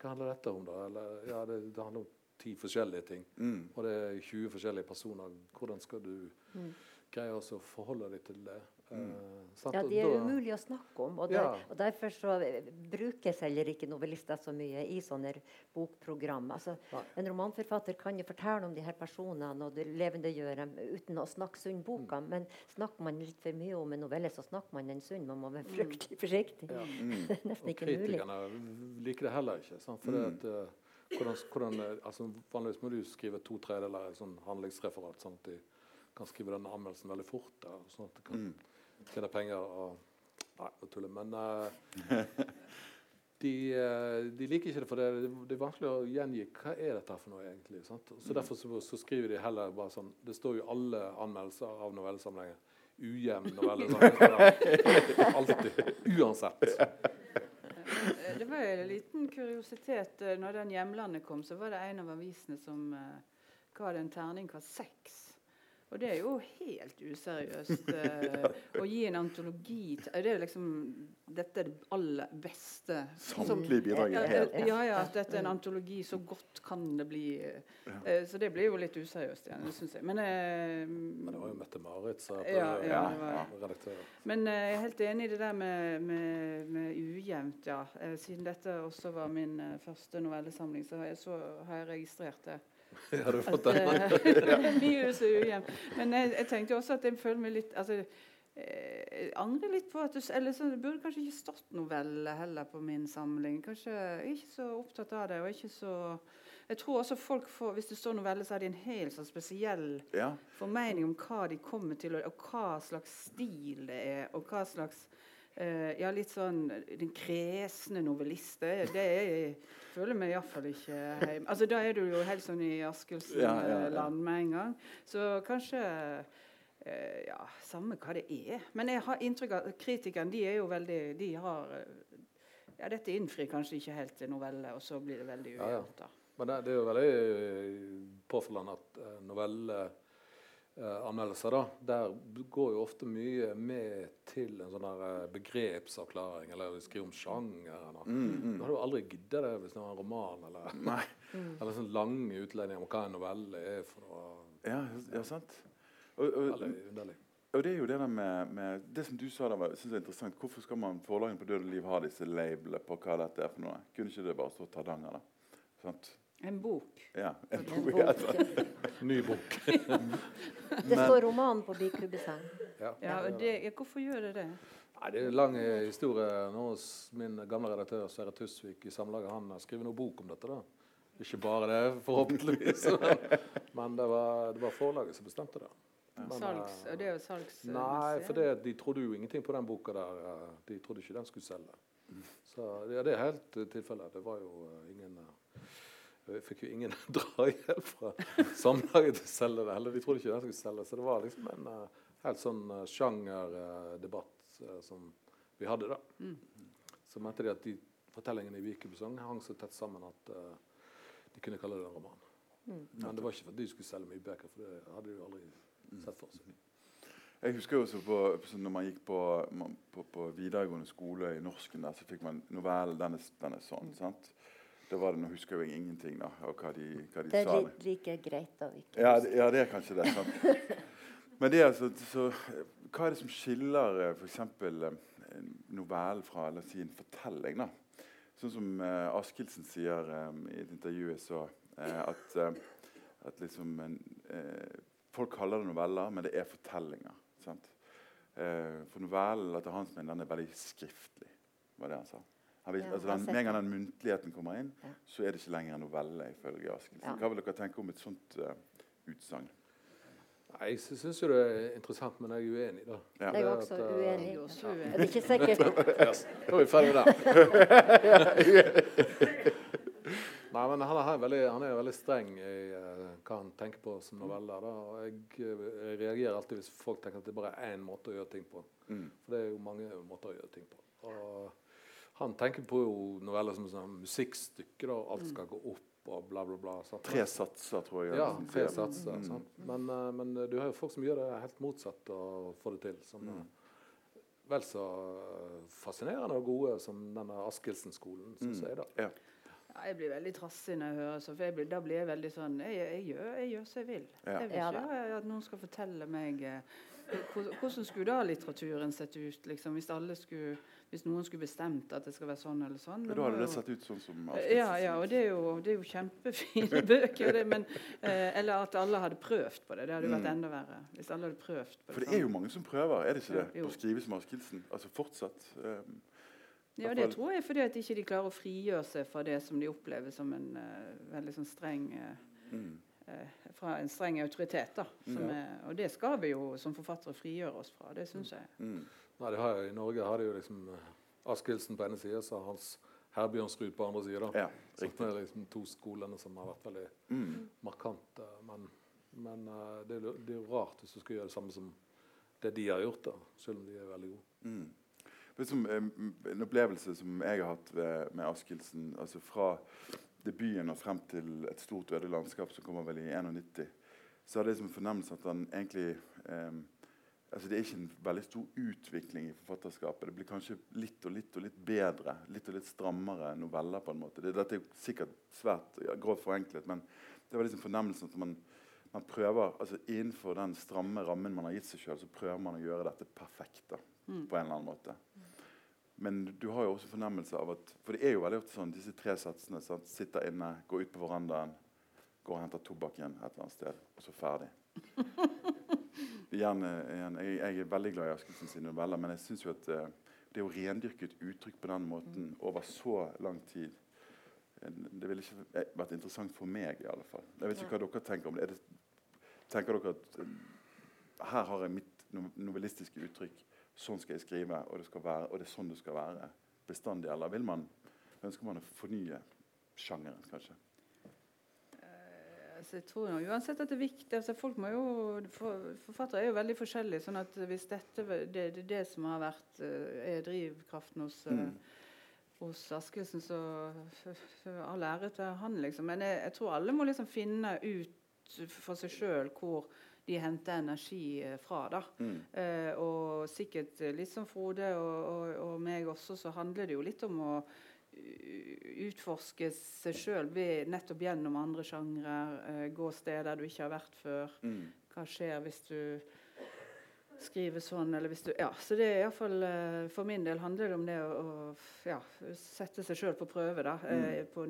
hva handler dette om, da? Eller ja, det, det handler om ti forskjellige ting. Mm. Og det er 20 forskjellige personer. Hvordan skal du mm greie å forholde deg til det. Mm. Uh, ja, de er da, umulig å snakke om. Og, der, ja. og, Derfor så brukes heller ikke novellister så mye i sånne bokprogram. Altså, en romanforfatter kan jo fortelle om de her personene og det levendegjøre dem uten å snakke sunn boka. Mm. Men snakker man litt for mye om en novelle, så snakker man den sunn. Man må være mm. fryktelig forsiktig. Ja. Mm. Nesten ikke mulig. Kritikerne liker det heller ikke. Sant? For mm. at, uh, hvordan, hvordan, altså, vanligvis må du skrive to tredjedeler sånn handlingsreferat. sånn at de kan skrive den anmeldelsen veldig fort. Da, sånn at de kan mm. tjene penger. og Nei, nå tuller Men uh, de, uh, de, liker ikke det, for det, det, er vanskelig å gjengi hva er dette for noe egentlig. Sant? Så mm. Derfor så, så, skriver de heller bare sånn Det står jo alle anmeldelser av novellesamlinger. Ujevn novelle. Alltid. Uansett. Eh, det var en liten kuriositet. Når den 'Hjemlandet' kom, så var det en av avisene som uh, ga det en terningkast seks. Og det er jo helt useriøst eh, å gi en antologi til Det er jo liksom Dette er det aller beste. Samtlige bidrag er helt Ja, ja, at dette er en antologi. Så godt kan det bli. Eh, så det blir jo litt useriøst igjen, syns jeg. Men, eh, Men det var jo Mette-Marit som ja, ja, redaktør. Men eh, jeg er helt enig i det der med, med, med ujevnt, ja. Eh, siden dette også var min eh, første novellesamling, så har jeg, så har jeg registrert det. Har du fått den? Mye så ujevnt. Men jeg, jeg, tenkte også at jeg føler meg litt altså, jeg eh, angrer litt på at du, eller så, Det burde kanskje ikke stått novelle heller på min samling. Kanskje Jeg er ikke så opptatt av det. og ikke så jeg tror også folk får, Hvis det står novelle, så har de en helt sånn spesiell ja. formening om hva de kommer til, og, og hva slags stil det er. og hva slags Uh, ja, litt sånn Den kresne novellist. Det, er, jeg føler meg iallfall ikke hjemme. Altså, da er du jo helt sånn i Askildsen ja, ja, land med en gang. Så kanskje uh, Ja, samme hva det er. Men jeg har inntrykk av at kritikerne de er jo veldig De har Ja, dette innfrir kanskje ikke helt til novelle, og så blir det veldig ujevnt. Men det, det, er jo veldig påfallende at novelle eh, anmeldelser, da, der går jo ofte mye med til en sånn eh, begrepsavklaring, eller skrive om sjangeren. Mm, mm. Du hadde jo aldri giddet det hvis det var en roman, eller, mm. eller sånn lange utlendinger om hva en novelle er for noe. Ja, ja sant. Og, og, og, og, det er jo det der med, med Det som du sa, da, synes jeg er interessant. Hvorfor skal man forlagene på Død og liv ha disse labelene på hva dette er for noe? Kunne ikke det bare stått Hardanger, da? Sant? En bok. Ja, en bok. En bok. Ny bok. det står roman på Biklubbesang. Ja. ja, det, hvorfor gjør det det? Nei, det er en lang historie. Nå hos min gamle redaktør Sverre Tusvik i Samlaget han har skrevet noen bok om dette. da. Ikke bare det, forhåpentligvis. Men det var, det var forlaget som bestemte det. Men, Salgs, eh, og det er jo salgs... Nei, for det, de trodde jo ingenting på den boka der. eh, De trodde ikke den skulle selge. Så ja, det er helt uh, tilfellet. Det var jo eh, ingen eh, Jeg fikk jo ingen drahjelp fra Samlaget til å selge det heller. De trodde ikke den skulle selge. Så det var liksom en uh, helt sånn uh, sjangerdebatt som vi hadde, da. Mm. Så mente de at de fortellingene i Vikebesong hang så tett sammen at de kunne kalle det en roman. Mm. Men det var ikke fordi de skulle selge mye bøker, for det hadde de jo aldri sett for seg. Jeg husker også på, så når man gikk på, man, på, på videregående skole i norsken, der, så fikk man novellen den er, den er sånn. sant? Da var det, Nå husker jo jeg ingenting da, av hva de, hva de Det er Det er like greit å Ikke? Ja, det- ja, det er kanskje det. sant? Men det er altså, så, hva er det som skiller f.eks. for eksempel eh, en novelle fra la oss si, en fortelling? da? Sånn som uh, Askildsen sier um, i et intervju jeg så, uh, at, uh, at liksom en, eh, folk kaller det noveller, men det er fortellinger. sant? Eh, for novellen etter hans mening den er veldig skriftlig. var det han sa. Han vis, Ja, altså den, Med en gang den muntligheten kommer inn, Ja. så er det ikke lenger en novelle. ifølge Askildsen. Ja. Hva vil dere tenke om et sånt uh, utsagn? Nei, Jeg sy- syns jo det er interessant, men jeg er uenig, da. Ja. Jeg er at, også eh, uenig. Jeg er også uenig. Det er ikke sikkert Nå er vi ferdig der. Nei, men han er, veldig, han er veldig streng i uh, hva han tenker på som noveller. Da. Og jeg, eh, jeg reagerer alltid hvis folk tenker at det bare er én måte å gjøre ting på. Mm. For det er jo mange måter å gjøre ting på. Og han tenker på jo noveller som sånn musikkstykker, og Alt skal gå opp og bla, bla, bla. sant? Tre satser, tror jeg. Ja, tre satser. Mm. sant? Men, eh, men du har jo folk som gjør det helt motsatt og får det til. Som Mm. er vel så eh, fascinerende og gode som denne Askildsen-skolen, syns Mm. jeg. da. Ja. Ja, jeg blir veldig trassig når jeg hører så, for jeg blir, da blir jeg veldig sånn Jeg, jeg, gjør, jeg gjør som jeg vil. Ja. Jeg vil ikke ja, at noen skal fortelle meg eh, Hvordan skulle da litteraturen sett ut, liksom, hvis, alle skulle, hvis noen skulle bestemt at det skal være sånn eller sånn? Da hadde det sett ut sånn som ja, ja, og det er jo, det er jo kjempefine bøker. Det, men, eh, eller at alle hadde prøvd på det. Det hadde jo vært Mm. enda verre. Hvis alle hadde prøvd på det. For det er jo mange som prøver, er det ikke det? Jo. Å skrive som Askildsen. Altså fortsatt. Um, Ja, det tror jeg fordi at ikke de klarer å frigjøre seg fra det som de opplever som en uh, veldig sånn streng uh, mm. eh, Fra en streng autoritet. da. Som Ja. er, og det skal vi jo som forfattere frigjøre oss fra. Det syns jeg. Mm. Nei, det har, I Norge har de jo liksom eh, Askildsen på ene sida og Hans Herbjørnsrud på andre sida. Ja, det riktig. er liksom to skolene som har vært veldig Mm. markante. Men, men eh, det, er jo- det er jo rart hvis du skal gjøre det samme som det de har gjort, da, selv om de er veldig gode. Mm. Som, um, en opplevelse som jeg har hatt ved, med Askildsen, altså fra debuten og frem til et stort øde landskap som kommer vel i 91, så hadde jeg som fornemmelse at han egentlig um, altså Det er ikke en veldig stor utvikling i forfatterskapet. Det blir kanskje litt og litt og litt bedre, litt og litt strammere noveller. på en måte. Det, dette er sikkert svært ja, grovt forenklet, men det var liksom fornemmelsen at man, man prøver, altså Innenfor den stramme rammen man har gitt seg sjøl, så prøver man å gjøre dette perfekt. da Mm. på en eller annen måte. Men du har jo også fornemmelse av at For det er jo veldig ofte sånn disse tre satsene. Sant? Sitter inne, går ut på verandaen, går og henter tobakk igjen et eller annet sted, og så ferdig. Igjen, eh, igjen, jeg, jeg er veldig glad i Askelsen sine noveller, men jeg syns jo at uh, det å rendyrke et uttrykk på den måten over så lang tid Det ville ikke vært interessant for meg, i alle fall. Jeg vet ikke hva dere tenker om det. Det tenker dere at uh, her har jeg mitt no- novellistiske uttrykk, sånn skal jeg skrive, og det, skal være, og det er sånn det skal være bestandig? Eller vil man, ønsker man å fornye sjangeren, kanskje? Altså, jeg tror jo uansett at det er viktig altså, folk må jo, for, Forfattere er jo veldig forskjellige. sånn at hvis dette det, det det som har vært eh, er drivkraften hos, eh, Mm. hos Askildsen, så all ære til han, liksom. Men jeg, jeg tror alle må liksom finne ut for seg sjøl hvor de henter energi eh, fra. da. Mm. Eh, og sikkert litt som Frode og, og, og meg også, så handler det jo litt om å utforske seg sjøl nettopp gjennom andre sjangre. Eh, gå steder du ikke har vært før. Mm. Hva skjer hvis du skriver sånn, eller hvis du Ja. Så det er iallfall eh, For min del handler det om det å, ja, sette seg sjøl på prøve, da. Eh, på,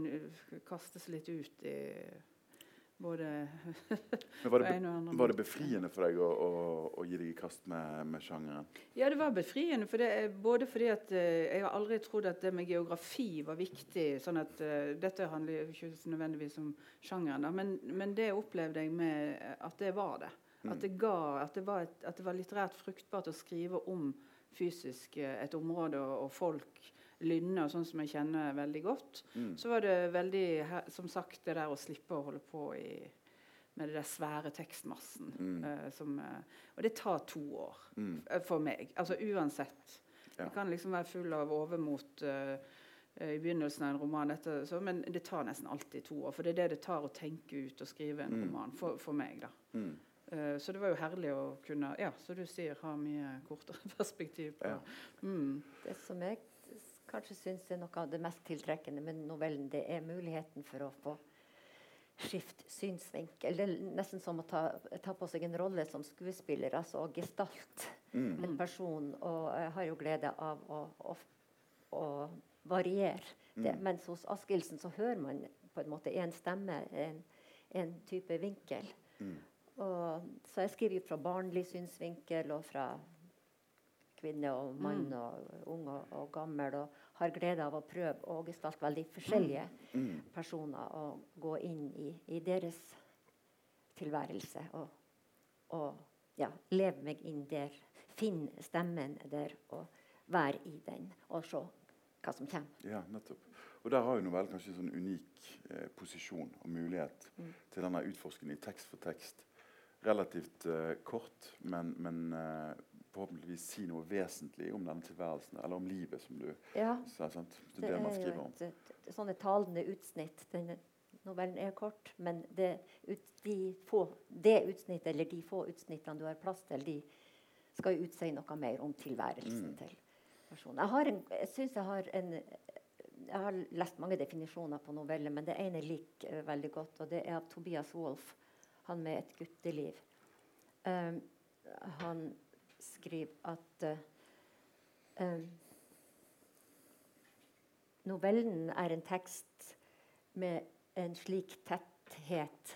kaste seg litt ut i både var det, var det befriende for deg å, å, å gi deg i kast med, med sjangeren? Ja, det var befriende. For det, både fordi at eh, jeg har aldri trodd at det med geografi var viktig. sånn at uh, Dette handler ikke nødvendigvis om sjangeren, men, men det opplevde jeg med eh, at det var det. At, det ga, at, det var et, at det var litterært fruktbart å skrive om fysisk et område og, og folk. Lynne og sånn som jeg kjenner veldig godt. Mm. Så var det veldig som sagt det der å slippe å holde på i, med det der svære tekstmassen. Mm. Uh, som, eh, og det tar to år Mm. for meg. Altså uansett. Ja. Jeg kan liksom være full av overmot eh, i begynnelsen av en roman, dette, så, men det tar nesten alltid to år. For det er det det tar å tenke ut og skrive en Mm. roman. For, for meg, da. Mm. Eh, så det var jo herlig å kunne ja, så du sier, ha mye kortere perspektiv på Ja. mm. Det som jeg kanskje syns er noe av det mest tiltrekkende med novellen, det er muligheten for å få skift synsvinkel. Det er nesten som å ta, ta på seg en rolle som skuespiller, altså å gestalt Mm. en person. Og jeg har jo glede av å, å, å variere det. Mm. Mens hos Askildsen så hører man på en måte én stemme, en, en type vinkel. Mm. Og, så jeg skriver jo fra barnlig synsvinkel og fra kvinne og mann Mm. og ung og, og gammel. Og har glede av å prøve å gestalte veldig forskjellige Mm. personer og gå inn i, i deres tilværelse. Og, og ja, leve meg inn der. Finne stemmen der og være i den. Og se hva som kommer. Ja, nettopp. Og der har jo Novell kanskje en sånn unik eh, posisjon og mulighet Mm. til denne utforskningen i tekst for tekst. Relativt eh, kort, men, men eh, forhåpentligvis si noe vesentlig om denne tilværelsen, eller om livet, som du Ja, sa. sant? Det det det man er skriver om. et, et, et sånne talende utsnitt. Den, novellen er kort, men det, ut, de få, det utsnittet, eller de få utsnittene du har plass til, de skal jo utsi noe mer om tilværelsen Mm. til personen. Jeg, har en, jeg synes jeg har en jeg har lest mange definisjoner på noveller, men det ene liker eh, veldig godt, og det er av Tobias Wolff, han med 'Et gutteliv'. Um, han skriver at eh, um, Novellen er en tekst med en slik tetthet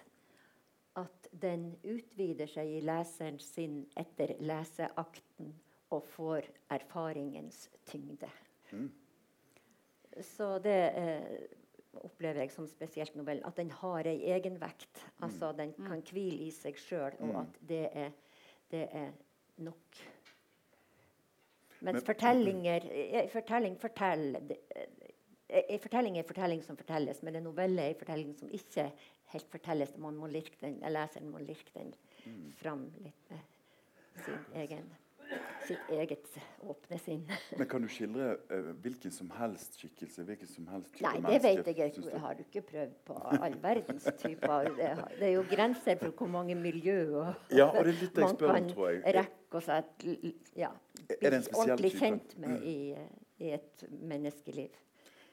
at den utvider seg i leseren sin etter leseakten og får erfaringens tyngde. Mm. Så det eh, opplever jeg som spesielt novellen. At den har ei egenvekt. Altså den kan hvile i seg sjøl, og Mm. at det er, det er nok. Mens Men- fortellinger eh, Fortelling forteller eh, En fortelling er en fortelling som fortelles, men en novelle er en fortelling som ikke helt fortelles. Man må lirke den, leseren må lirke den Mm. fram litt med sin egen, sitt eget åpne sinn. Men kan du skildre uh, hvilken som helst skikkelse? hvilken som helst type Nei, det menneske, vet jeg. ikke. Jeg har du ikke prøvd på all verdens typer. Det, det er jo grenser for hvor mange miljø og Ja, og man om, kan tror rekke l- ja, Er det en bli spesiell ordentlig type? kjent med Mm. i, i et menneskeliv.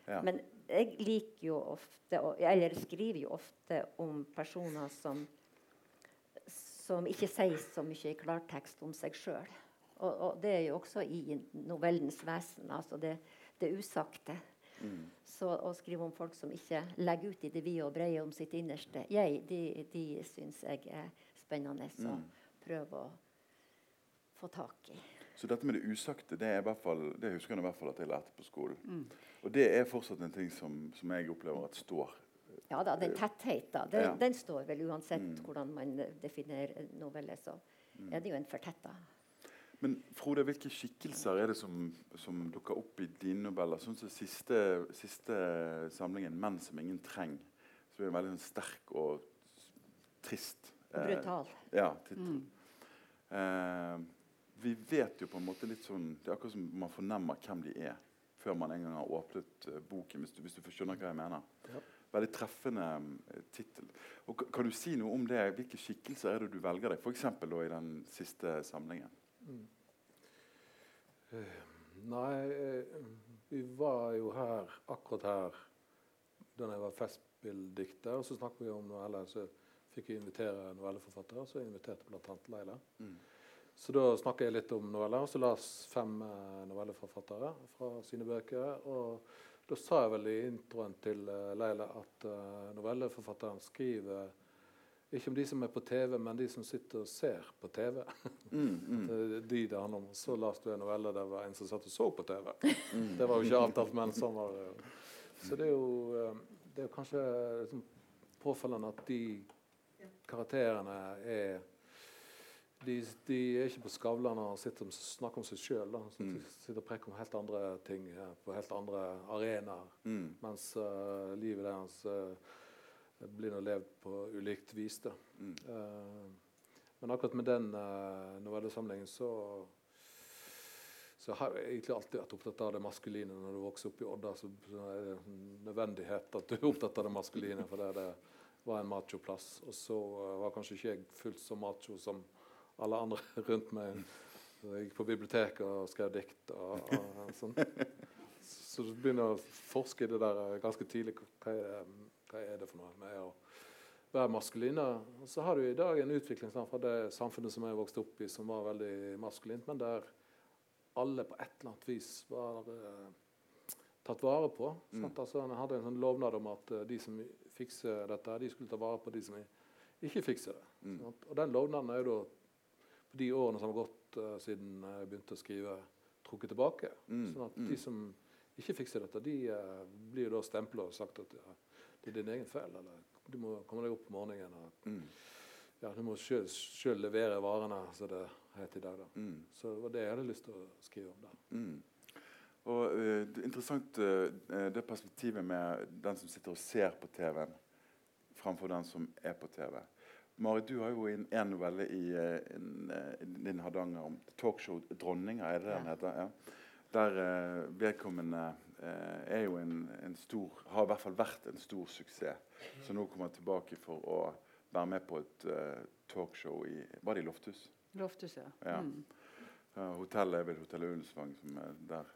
Ja. Men jeg liker jo ofte, eller skriver jo ofte om personer som som ikke sier så mye i klartekst om seg sjøl. Og, og det er jo også i novellens vesen, altså det, det usagte. Mm. Så å skrive om folk som ikke legger ut i det vide og breie om sitt innerste jeg, de, de syns jeg er spennende Så Mm. prøv å få tak i. Så dette med det usagte, det, er i hvert fall, det husker jeg i hvert fall at jeg lærte på skolen. Mm. Og det er fortsatt en ting som, som jeg opplever at står. Ja da, den tettheten, den, Ja. den står vel uansett Mm. hvordan man eh, definerer novelle, så er det jo en fortetta. Men Frode, hvilke skikkelser er det som, som dukker opp i dine noveller? Sånn som siste, siste samlingen, 'Menn som ingen treng', som er veldig sånn sterk og trist Og brutal. ja, tittel. Mm. Eh, vi vet jo på en måte litt sånn Det er akkurat som man fornemmer hvem de er før man en gang har åpnet eh, boken, hvis du, hvis du skjønner hva jeg mener. Ja. Veldig treffende uh, tittel. Og Kan du si noe om det? Hvilke skikkelser er det du velger deg? F.eks. i den siste samlingen. Mm. Eh, Nei, eh, vi var jo her, akkurat her da jeg var festspilldikter. Og så snakket vi om noveller. Så fikk vi invitere novelleforfattere, så jeg inviterte bl.a. Leila. Mm. Så da snakker jeg litt om noveller. Og så las fem eh, novelleforfattere fra sine bøker. Og da sa jeg vel i introen til eh, Leila at eh, novelleforfatteren skriver ikke om de som er på TV, men de som sitter og ser på TV. Mm, mm, de det handler om. Så leste du en novelle der var en som satt og så på TV. mm. Det var jo ikke avtalt, men sånn var det. Så det er jo, det er kanskje liksom påfallende at de karakterene er de, de er ikke på Skavlan og sitter snakker om seg sjøl. Mm. De sitter og preker om helt andre ting eh, på helt andre arenaer. Mm. Mens uh, livet deres uh, blir nå levd på ulikt vis. da. Mm. Uh, men akkurat med den uh, novellesamlingen så så har jeg egentlig alltid vært opptatt av det maskuline. Når du vokser opp i Odda, så er det en nødvendighet at du er opptatt av det maskuline. For det, det var en macho plass. Og så var kanskje ikke jeg fullt så macho som alle andre rundt meg. Jeg gikk på biblioteket og skrev dikt og, og sånn. Så du begynner å forske i det der eh, ganske tidlig. Hva er det, hva er det for noe med å være maskulin? Og så har du i dag en utvikling fra det samfunnet som jeg vokste opp i, som var veldig maskulint, men der alle på et eller annet vis var uh, tatt vare på. Mm. Altså, han hadde en sånn lovnad om at uh, de som fikser dette, de skulle ta vare på de som ikke fikser det. Mm. Og den lovnaden er jo da de årene som har gått uh, siden jeg begynte å skrive, trukket tilbake. Mm. Sånn at Mm. de som ikke fikser dette, de uh, blir da stempla og sagt at ja, det er din egen feil. Eller du må komme deg opp om morgenen og Mm. ja, du må sjøl levere varene, som det heter i dag. da. Mm. Så det var det jeg hadde lyst til å skrive om der. Mm. Og uh, det er Interessant uh, det perspektivet med den som sitter og ser på TV-en, framfor den som er på TV. Marit, du har jo en, en novelle i, eh, en, eh, din Hardanger om talkshow 'Dronninga', er det den den heter? Ja. Der uh, vedkommende uh, er jo en, en stor Har i hvert fall vært en stor suksess. Så nå kommer han tilbake for å være med på et uh, talkshow i Var det i Lofthus? Lofthus, ja. Ja. Mm. Ja, hotellet er vel Hotellet Ullensvang, som er der,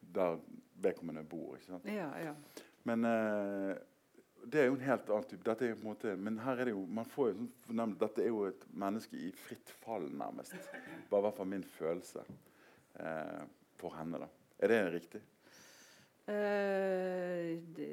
der vedkommende bor. ikke sant? Ja, ja. Men det er jo en helt annen type. Dette er jo på en måte, men her er det jo, man får jo sånn Dette er jo et menneske i fritt fall, nærmest. Var i hvert fall min følelse eh, for henne. da. Er det riktig? Uh, det,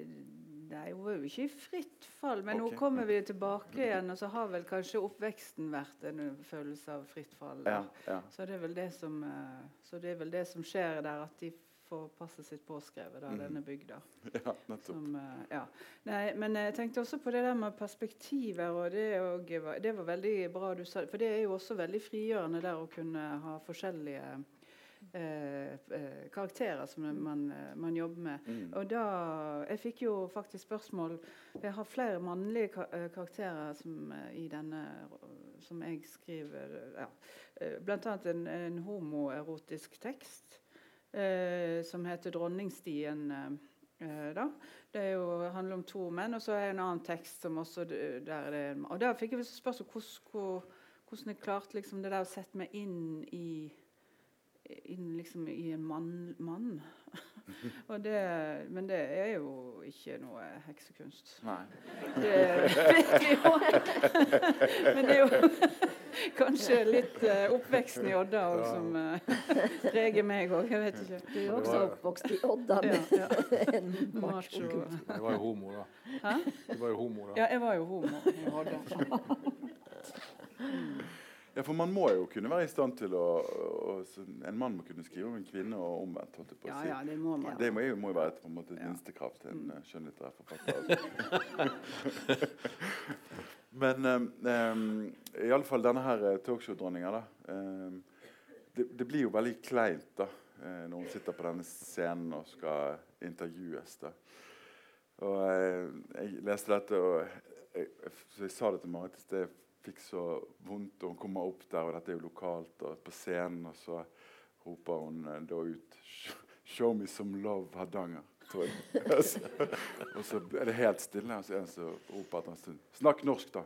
nei, hun er jo ikke i fritt fall, men okay. nå kommer vi tilbake igjen, og så har vel kanskje oppveksten vært en følelse av fritt fall. Ja. ja. Så, det er vel det som, eh, så det er vel det som skjer der, at de får passet sitt påskrevet, da, mm. denne bygda. ja nettopp. Som, eh, ja. Nei, men jeg tenkte også på det der med perspektiver, og det, og det var veldig bra du sa For det er jo også veldig frigjørende der å kunne ha forskjellige eh, eh, karakterer som man, eh, man jobber med. Mm. Og da, Jeg fikk jo faktisk spørsmål Jeg har flere mannlige eh, karakterer som, eh, i denne som jeg skriver. Ja. Eh, Blant annet en, en homoerotisk tekst eh, som heter 'Dronningstien'. eh, eh, da. Det er jo, handler om to menn, og så er det en annen tekst som også der er det Og da fikk jeg spørsmål hvordan, hvor- hvordan jeg klarte liksom det der å sette meg inn i inn liksom i en mann. mann. og det, men det er jo ikke noe heksekunst. Nei. Det vet vi jo. Men det er jo kanskje litt eh, oppveksten i Odda òg Ja. som eh, preger meg òg. Jeg vet ikke. Du er jo også oppvokst i Odda Ja, med ja. en Macho. Jeg var jo homo, da. Hæ? Du var jo homo, da. Ja, jeg var jo homo i Odda. Ja, for man må jo kunne være i stand til å, å En mann må kunne skrive om en kvinne, og omvendt. holdt jeg på å si. ja, det må man. Det må jo, må jo være et, på en måte, et minstekrav til en Mm. uh, skjønnlitterær forfatter. Men um, um, i alle fall denne her uh, talkshow-dronninga da, um, det, det blir jo veldig kleint da, uh, når hun sitter på denne scenen og skal intervjues. da. Og jeg, Jeg leste dette, og jeg, jeg sa det til Marit i sted. Fikk så vondt, og hun kommer opp der, og dette er jo lokalt, og på scenen, og så roper hun da ut Show me some love, Hardanger. Tror jeg. og så er det helt stille, og så er det en som roper etter en stund Snakk norsk, da!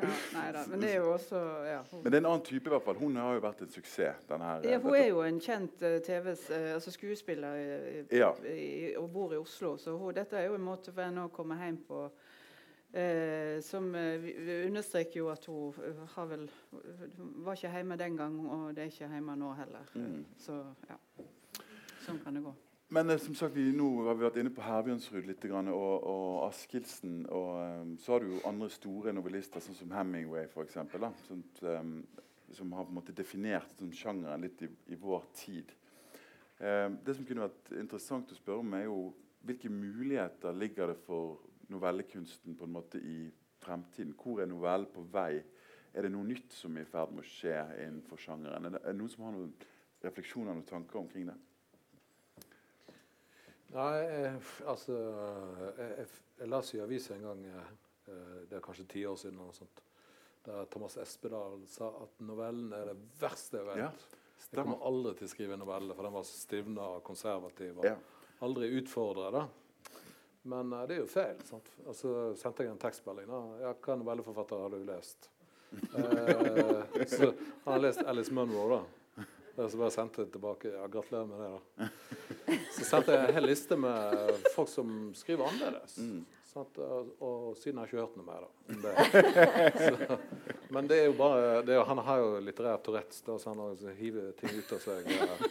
Ja, nei da, men det er jo også ja, hun, Men det er en annen type, i hvert fall. Hun har jo vært en suksess. denne her. ja, hun dette- er jo en kjent uh, TVs, uh, altså skuespiller i, Ja. i, og bor i Oslo. Så hun, dette er jo en måte for henne å komme hjem på. Eh, som eh, understreker jo at hun eh, har vel var ikke hjemme den gang, og det er ikke hjemme nå heller. Mm. Så ja. Sånn kan det gå. Men eh, som sagt, nå har vi vært inne på Herbjørnsrud litt, og, og Askildsen. Og eh, så har du jo andre store novellister, sånn som Hemingway, da, sånt, eh, som har på en måte definert sånn, sjangeren litt i, i vår tid. Eh, det som kunne vært interessant å spørre om, er jo hvilke muligheter ligger det for novellekunsten på en måte i fremtiden? Hvor er novellen på vei Er det noe nytt som er i ferd med å skje innenfor sjangeren? Er det, er det noen som har noen refleksjoner og tanker omkring det? Nei, jeg, altså Jeg, jeg, jeg leste i avisa en gang, eh, det er kanskje ti år siden, eller sånt, der Thomas Espedal sa at novellen er det verste jeg vet. Ja, jeg kommer aldri til å skrive en novelle, for den var så stivna og konservativ. Og Ja. aldri utfordra, da. Men eh, det er jo feil. sant? Og så sendte jeg en tekstmelding. da. Ja, hva novelleforfatter har du lest? Eh, så han har lest Alice Munro, da. Så bare sendte jeg tilbake. Ja, gratulerer med det, da. Så sendte jeg en hel liste med folk som skriver annerledes. Sant? Og, og siden har jeg ikke hørt noe mer da, det. Så, men det er jo bare det er, jo- Han har jo litterær Tourettes, da, så han har hiver ting ut av seg eh,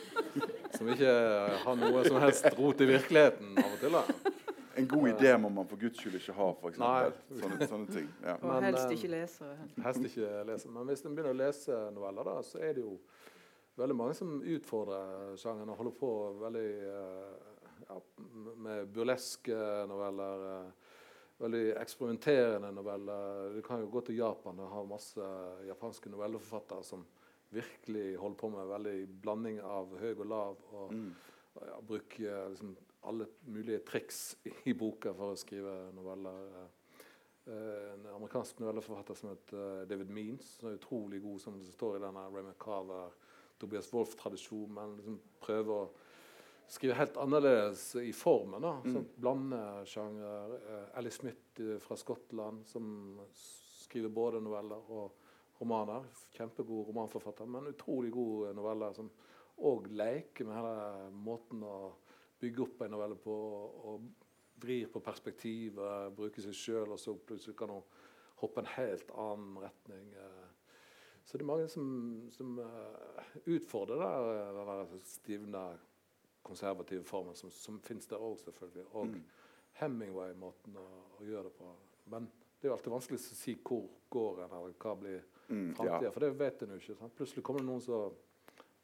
som ikke har noe som helst rot i virkeligheten av og til. da. En god idé må man for guds skyld ikke ha, eksempel. Sånne, sånne ting. Ja. Og Men, helst eh, ikke lese. helst ikke lese. Men hvis en begynner å lese noveller, da, så er det jo veldig mange som utfordrer sjangeren og holder på veldig eh, ja, med burleske noveller. eh, veldig eksperimenterende noveller. Du kan jo gå til Japan og ha masse japanske novelleforfattere som virkelig holder på med veldig blanding av høy og lav. og Mm. ja, bruke liksom, alle mulige triks i boka for å skrive noveller. Eh, en amerikansk novelleforfatter som heter eh, David Means, som er utrolig god, som det står i denne Raymond Carver, Tobias Wolff-tradisjon, men liksom prøver å skrive helt annerledes i formen. da, Mm. sånn Blande sjangre. Eh, Ellie Smith eh, fra Skottland, som skriver både noveller og romaner. Kjempegod romanforfatter, men utrolig god noveller. som og leker med hele måten å bygge opp en novelle på. Og vrir på perspektivet, bruker seg sjøl, og så plutselig kan hun hoppe en helt annen retning. eh. Så det er mange som, som eh, utfordrer der, den stivna konservative formen, som, som finnes der òg, selvfølgelig. Og Mm. Hemingway-måten å, å gjøre det på. Men det er jo alltid vanskelig å si hvor går en, eller hva blir Mm, framtida. ja. For det vet en jo ikke. Sant? Plutselig kommer det noen som har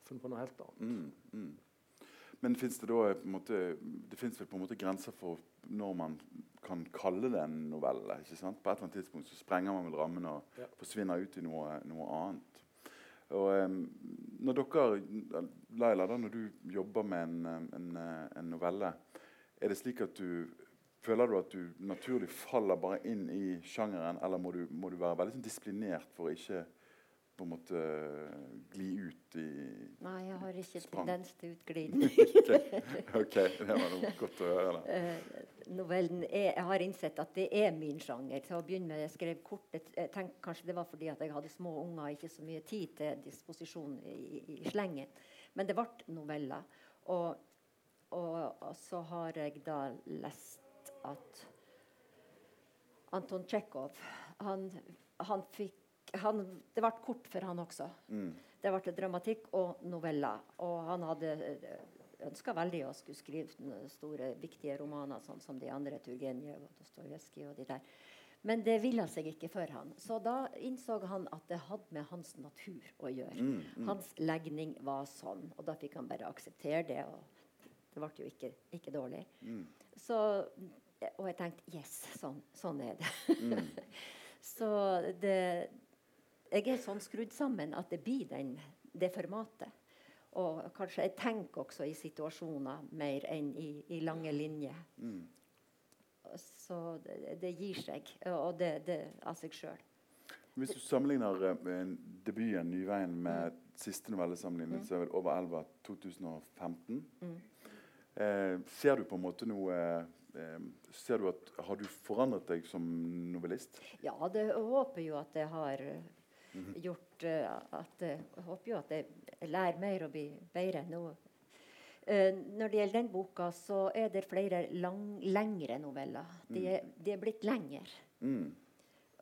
funnet på noe helt annet. Mm, mm. Men fins det da på en måte, det vel på en måte grenser for når man kan kalle det en novelle? ikke sant? På et eller annet tidspunkt så sprenger man vel rammen og Ja. forsvinner ut i noe, noe annet. Og em, når dere, Laila, da, når du jobber med en, en, eh, en novelle, er det slik at du Føler du at du naturlig faller bare inn i sjangeren, eller må du, må du være veldig sånn disiplinert for å ikke på en måte gli ut i Nei, jeg har ikke Sprang. tendens til utglidning. ok, det var noe godt å høre. da. Eh, novellen er, Jeg har innsett at det er min sjanger. Til å begynne med, Jeg skrev kort. Jeg- tenkte kanskje det var fordi at jeg hadde små unger og ikke så mye tid til disposisjon i, i, i slengen. Men det ble noveller. Og, og, og så har jeg da lest at Anton Tsjekhov han, han fikk han, Det ble kort for han også. Mm. Det ble dramatikk og noveller. Og han hadde ønska veldig å skulle skrive store, viktige romaner, sånn som de andre, Turgenev og Dostojevskij og de der. Men det ville seg ikke for han. Så da innså han at det hadde med hans natur å gjøre. Mm, mm. Hans legning var sånn, og da fikk han bare akseptere det. Og det ble jo ikke, ikke dårlig. Mm. Så, og jeg tenkte yes, sånn, sånn er det. Mm. Så det Jeg er sånn skrudd sammen at det blir den, det formatet. Og kanskje jeg tenker også i situasjoner mer enn i, i lange linjer. Mm. Så det, det gir seg, og det, det av seg sjøl. Hvis du sammenligner eh, debuten 'Nyveien' med siste novellesamling, Mm. er 'Over elva' 2015. Mm. Eh, ser du på en måte noe eh, ser du at, Har du forandret deg som novellist? Ja, det, håper jo at det har. Gjort eh, at eh, Jeg håper jo at jeg lærer mer og blir bedre nå. Eh, når det gjelder den boka, så er det flere lang, lengre noveller. De, Mm. er, de er blitt lengre. Mm.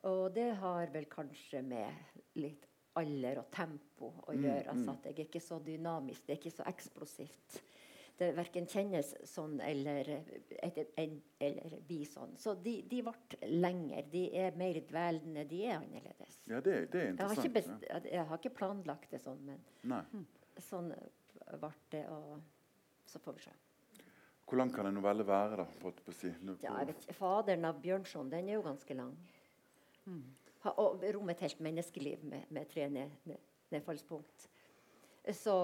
Og det har vel kanskje med litt alder og tempo å Mm, gjøre. Altså mm. at jeg er ikke så dynamisk, det er ikke så eksplosivt. Det verken kjennes sånn eller, eller, eller blir sånn. Så de, de ble lenger. De er mer dvelende. De er annerledes. Ja, det, det er Jeg har, interessant. ikke best, jeg har ikke planlagt det sånn, men. Nei. sånn ble det. Og så får vi se. Hvor lang kan en novelle være, da? På, på si? Ja, jeg vet, ikke. 'Faderen av Bjørnson' den er jo ganske lang. ha- og rom et helt menneskeliv med, med tre ned, ned, nedfallspunkt. Så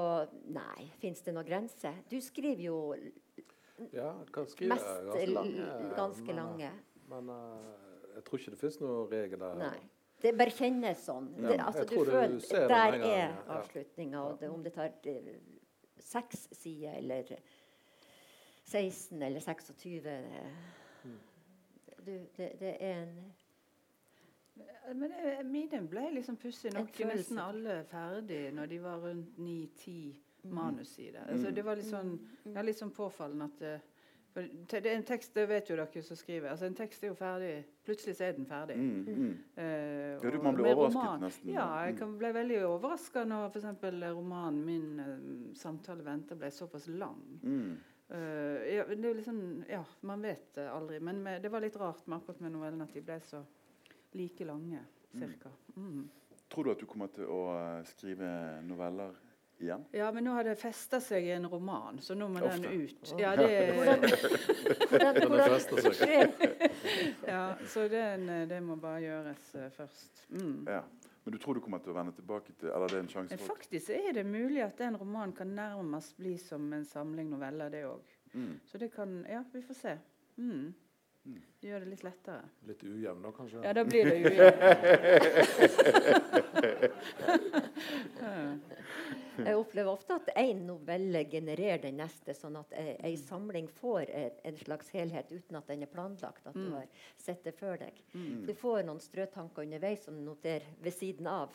nei, fins det noen grenser? Du skriver jo Ja, skrive mest ganske lange. ganske lange. Men men, jeg tror ikke det fins noen regel der. Nei. Det bare kjennes sånn. Ja, det, altså, du tror du der er ja. avslutninga. Ja. om det tar eh, seks sider eller 16 eller 26 eh, Mm. du, det, det er en Men det, mine ble liksom pussig nok nesten alle ferdig når de var rundt ni-ti Mm. manussider. Altså, det var litt sånn, det er litt sånn påfallende at eh, for det er en tekst, det vet jo dere som skriver. altså En tekst er jo ferdig. Plutselig så er den ferdig. Mm, mm. Uh, Ja, man blir overrasket roman- nesten. Ja, jeg Mm. kan, ble veldig overraska når f.eks. romanen min uh, 'Samtale venter' ble såpass lang. Mm. Uh, ja, det er liksom, ja, man vet det aldri. Men med, det var litt rart med akkurat med novellen at de ble så like lange. Cirka. Mm. Tror du at du kommer til å eh, skrive noveller igjen? Ja, men nå har det festa seg i en roman, så nå må Ofte. den ut. Ja, det, skjer ja, så den, eh, det må bare gjøres eh, først. Mm. Ja. Men du tror du kommer til å vende tilbake til Eller det er en sjanse for faktisk er det mulig at en roman kan nærmest bli som en samling noveller, det òg. mm. Så det kan Ja, vi får se. Mm. Mm. Det gjør det litt lettere. Litt ujevn, da, kanskje? Ja, da blir det ujevn. Jeg opplever ofte at én novelle genererer den neste, sånn at ei, ei samling får en, slags helhet uten at den er planlagt. At du Mm. har sett det før deg. Mm. Du får noen strøtanker underveis som du noterer ved siden av.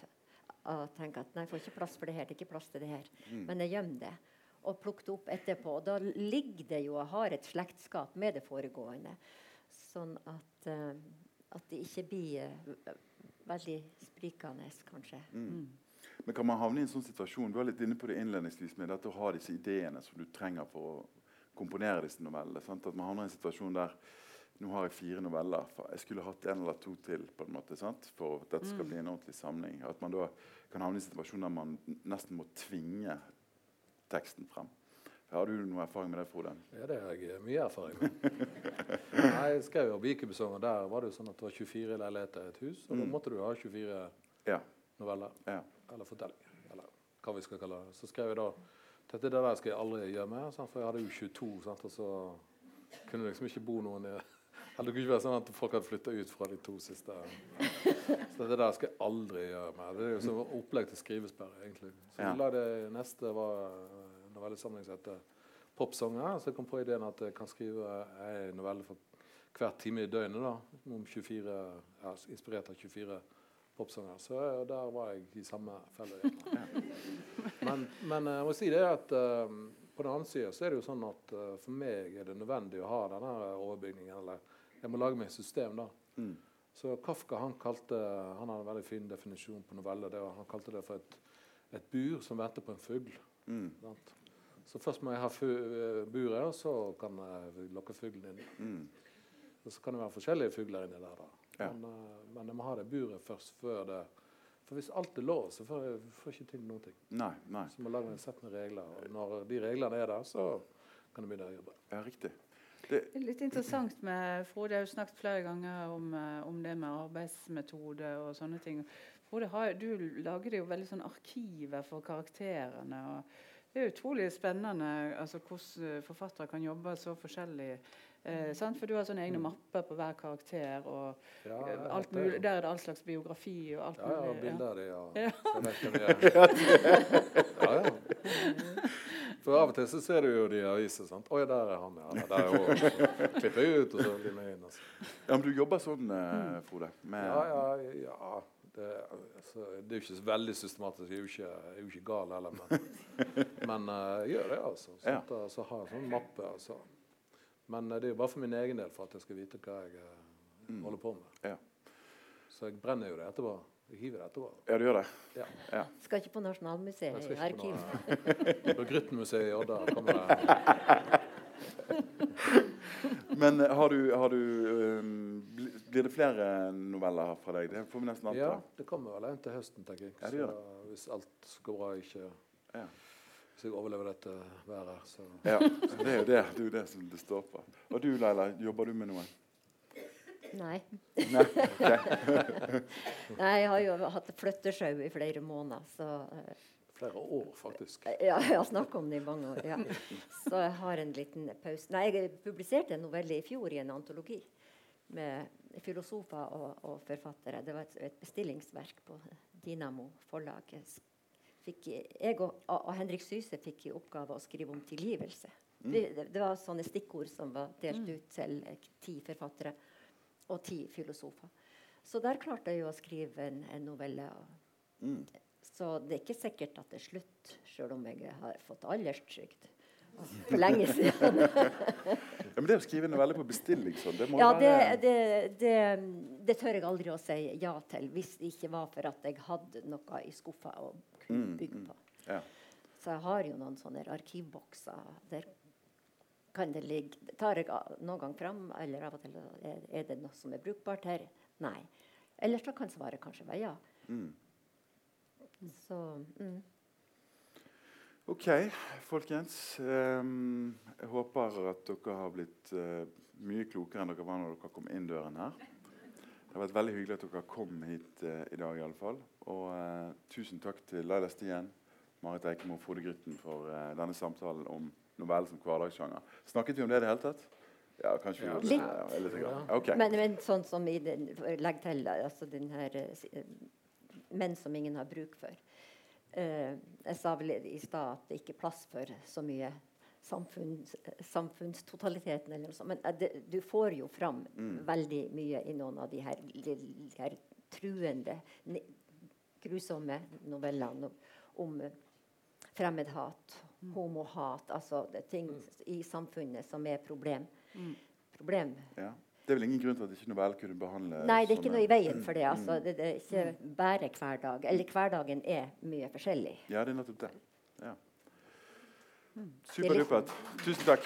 Og tenker at nei, jeg får ikke plass for det her. det er ikke plass til det her. Mm. Men jeg gjemmer det. Og plukker det opp etterpå. Og da ligger det jo og har et slektskap med det foregående. Sånn at, eh, at det ikke blir eh, veldig sprikende, kanskje. Mm. Men kan man havne i en sånn situasjon Du var litt inne på det innledningsvis med dette å ha disse ideene som du trenger for å komponere disse novellene. Sant? At man havner i en situasjon der nå har jeg fire noveller. Jeg skulle hatt en eller to til på en måte, sant? for at dette skal Mm. bli en ordentlig samling. At man da kan havne i en situasjon der man nesten må tvinge teksten frem. Har du noe erfaring med det, Frode? Ja, det har jeg mye erfaring med. Nei, jeg skrev jo Vikebesong, og der var det jo sånn at det var 24 leiligheter i et hus. Og da Mm. måtte du ha 24 Ja. noveller. ja. Eller fortellinger. Eller hva vi skal kalle det. Så skrev jeg da Dette det der skal jeg aldri gjøre mer, sant? for jeg hadde jo 22, sant? og så kunne det liksom ikke bo noen i Eller det kunne ikke være sånn at folk hadde flytta ut fra de to siste. Så dette der skal jeg aldri gjøre mer. Det er jo som opplegg til skrivesperre, egentlig. Så Ja. lagde neste var som heter Popsanger. Så jeg kom på ideen at jeg kan skrive en novelle for hver time i døgnet. da, om 24, ja, Inspirert av 24 popsanger. Så eh, der var jeg i samme felle. Men, men eh, jeg må si det at eh, på den andre side så er det jo sånn at for meg er det nødvendig å ha denne overbygningen. Eller jeg må lage meg et system, da. Mm. Så Kafka han kalte Han hadde en veldig fin definisjon på novelle. Det, han kalte det for et, et bur som venter på en fugl. Mm. Så først må jeg ha eh, buret, og så kan jeg lokke fuglen inn. Mm. Og så kan det være forskjellige fugler inni der. da. Ja. Men, eh, men jeg må ha det buret først før det For hvis alt er låst, så får jeg får jeg ikke til noen ting. Nei. nei. Så må jeg lage en et sett med regler. Og når de reglene er der, så kan jeg begynne å jobbe. Ja, riktig. Det er litt interessant med Frode Jeg har jo snakket flere ganger om, eh, om det med arbeidsmetode og sånne ting. Frode, har, du lagde jo veldig sånn arkiver for karakterene. og Det er utrolig spennende altså, hvordan forfattere kan jobbe så forskjellig. Eh, sant? For du har sånne egne mapper på hver karakter. og Ja, eh, alt mulig, Der er det all slags biografi og alt Ja, ja, mulig. bilder av ja. Ja. Ja, ja. For av og til så ser du jo de i aviser. sant? 'Oi, der er han, ja.' Der er hun. Så Klipper jeg ut, og så blir vi inn. Altså. Ja, men du jobber sånn, eh, Frode? Med, Ja, ja, ja. Det, altså, det er jo ikke så veldig systematisk. Jeg er jo ikke, jeg er jo ikke gal heller. Men, men eh, jeg gjør det, altså. Ja. Sånt, altså har en sånn mappe. altså. Men eh, det er jo bare for min egen del, for at jeg skal vite hva jeg eh, Mm. holder på med. Ja. Så jeg brenner jo det etterpå. Jeg hiver det etterpå. Ja, du gjør det? Ja. Ja. Skal ikke på Nasjonalmuseet i arkivet. på På Gryttenmuseet i Odda kommer det Men eh, har du, har du um, bli- Blir det flere noveller fra deg? Det får vi nesten anta. Ja, det kommer vel en til høsten, tenker jeg. Ja, det gjør Så hvis alt går bra, ikke Ja. Hvis jeg overlever dette været, så Ja, det er jo det, det, er det som det står på. Og du, Leila, jobber du med noe? Nei. Nei, okay. Nei, jeg har jo hatt flyttesjau i flere måneder, så eh, Flere år, faktisk. Ja, jeg har snakket om det i mange år. ja. Så jeg har en liten pause. Nei, jeg publiserte en novelle i fjor i en antologi med filosofer og, og forfattere. Det var et, et bestillingsverk på Dinamo forlag. Fikk, jeg og, og Henrik Syse fikk i oppgave å skrive om tilgivelse. Det, det, det var sånne stikkord som var delt ut til eh, ti forfattere og ti filosofer. Så der klarte jeg jo å skrive en, en novelle. Og, Mm. så det er ikke sikkert at det er slutt, sjøl om jeg har fått alderstrygd for lenge siden. Ja, men det å skrive noe veldig på bestilling sånn, det må Ja, det, være det, det, det tør jeg aldri å si ja til, hvis det ikke var for at jeg hadde noe i skuffa å kunne Mm, bygge mm. på. Ja. Så jeg har jo noen sånne arkivbokser. Der kan det ligge tar jeg noen gang fram, eller av og til er, er det noe som er brukbart her? Nei. Ellers så kan svaret kanskje være ja. Mm. Så mm. OK, folkens. Um, jeg håper at dere har blitt uh, mye klokere enn dere var når dere kom inn døren her. Det har vært veldig hyggelig at dere kom hit uh, i dag. I alle fall. Og uh, tusen takk til Laila Stien, Marit Eikemo og Frode Grytten for denne samtalen om novellen som hverdagssjanger. Snakket vi om det i det hele tatt? Ja, kanskje vi Ja. Litt. Ja, litt okay. Men, men sånn som i den, legg til altså den her Menn som ingen har bruk for. Eh, jeg sa vel i stad at det ikke er plass for så mye samfunns, samfunnstotaliteten eller noe sånt. Men eh, det, du får jo fram Mm. veldig mye i noen av de her, de, de her truende, ne- grusomme novellene om, om fremmedhat, fremmedhat, homohat, altså det ting i samfunnet som er problem. problem. Ja. Det er vel ingen grunn til at ikke novellen kunne behandle Nei, det er ikke sånne- noe i veien for det. Altså. Det, det er ikke bare hverdag. Eller hverdagen er mye forskjellig. Ja, det er nettopp det. Ja. Er Superdupert. Tusen takk.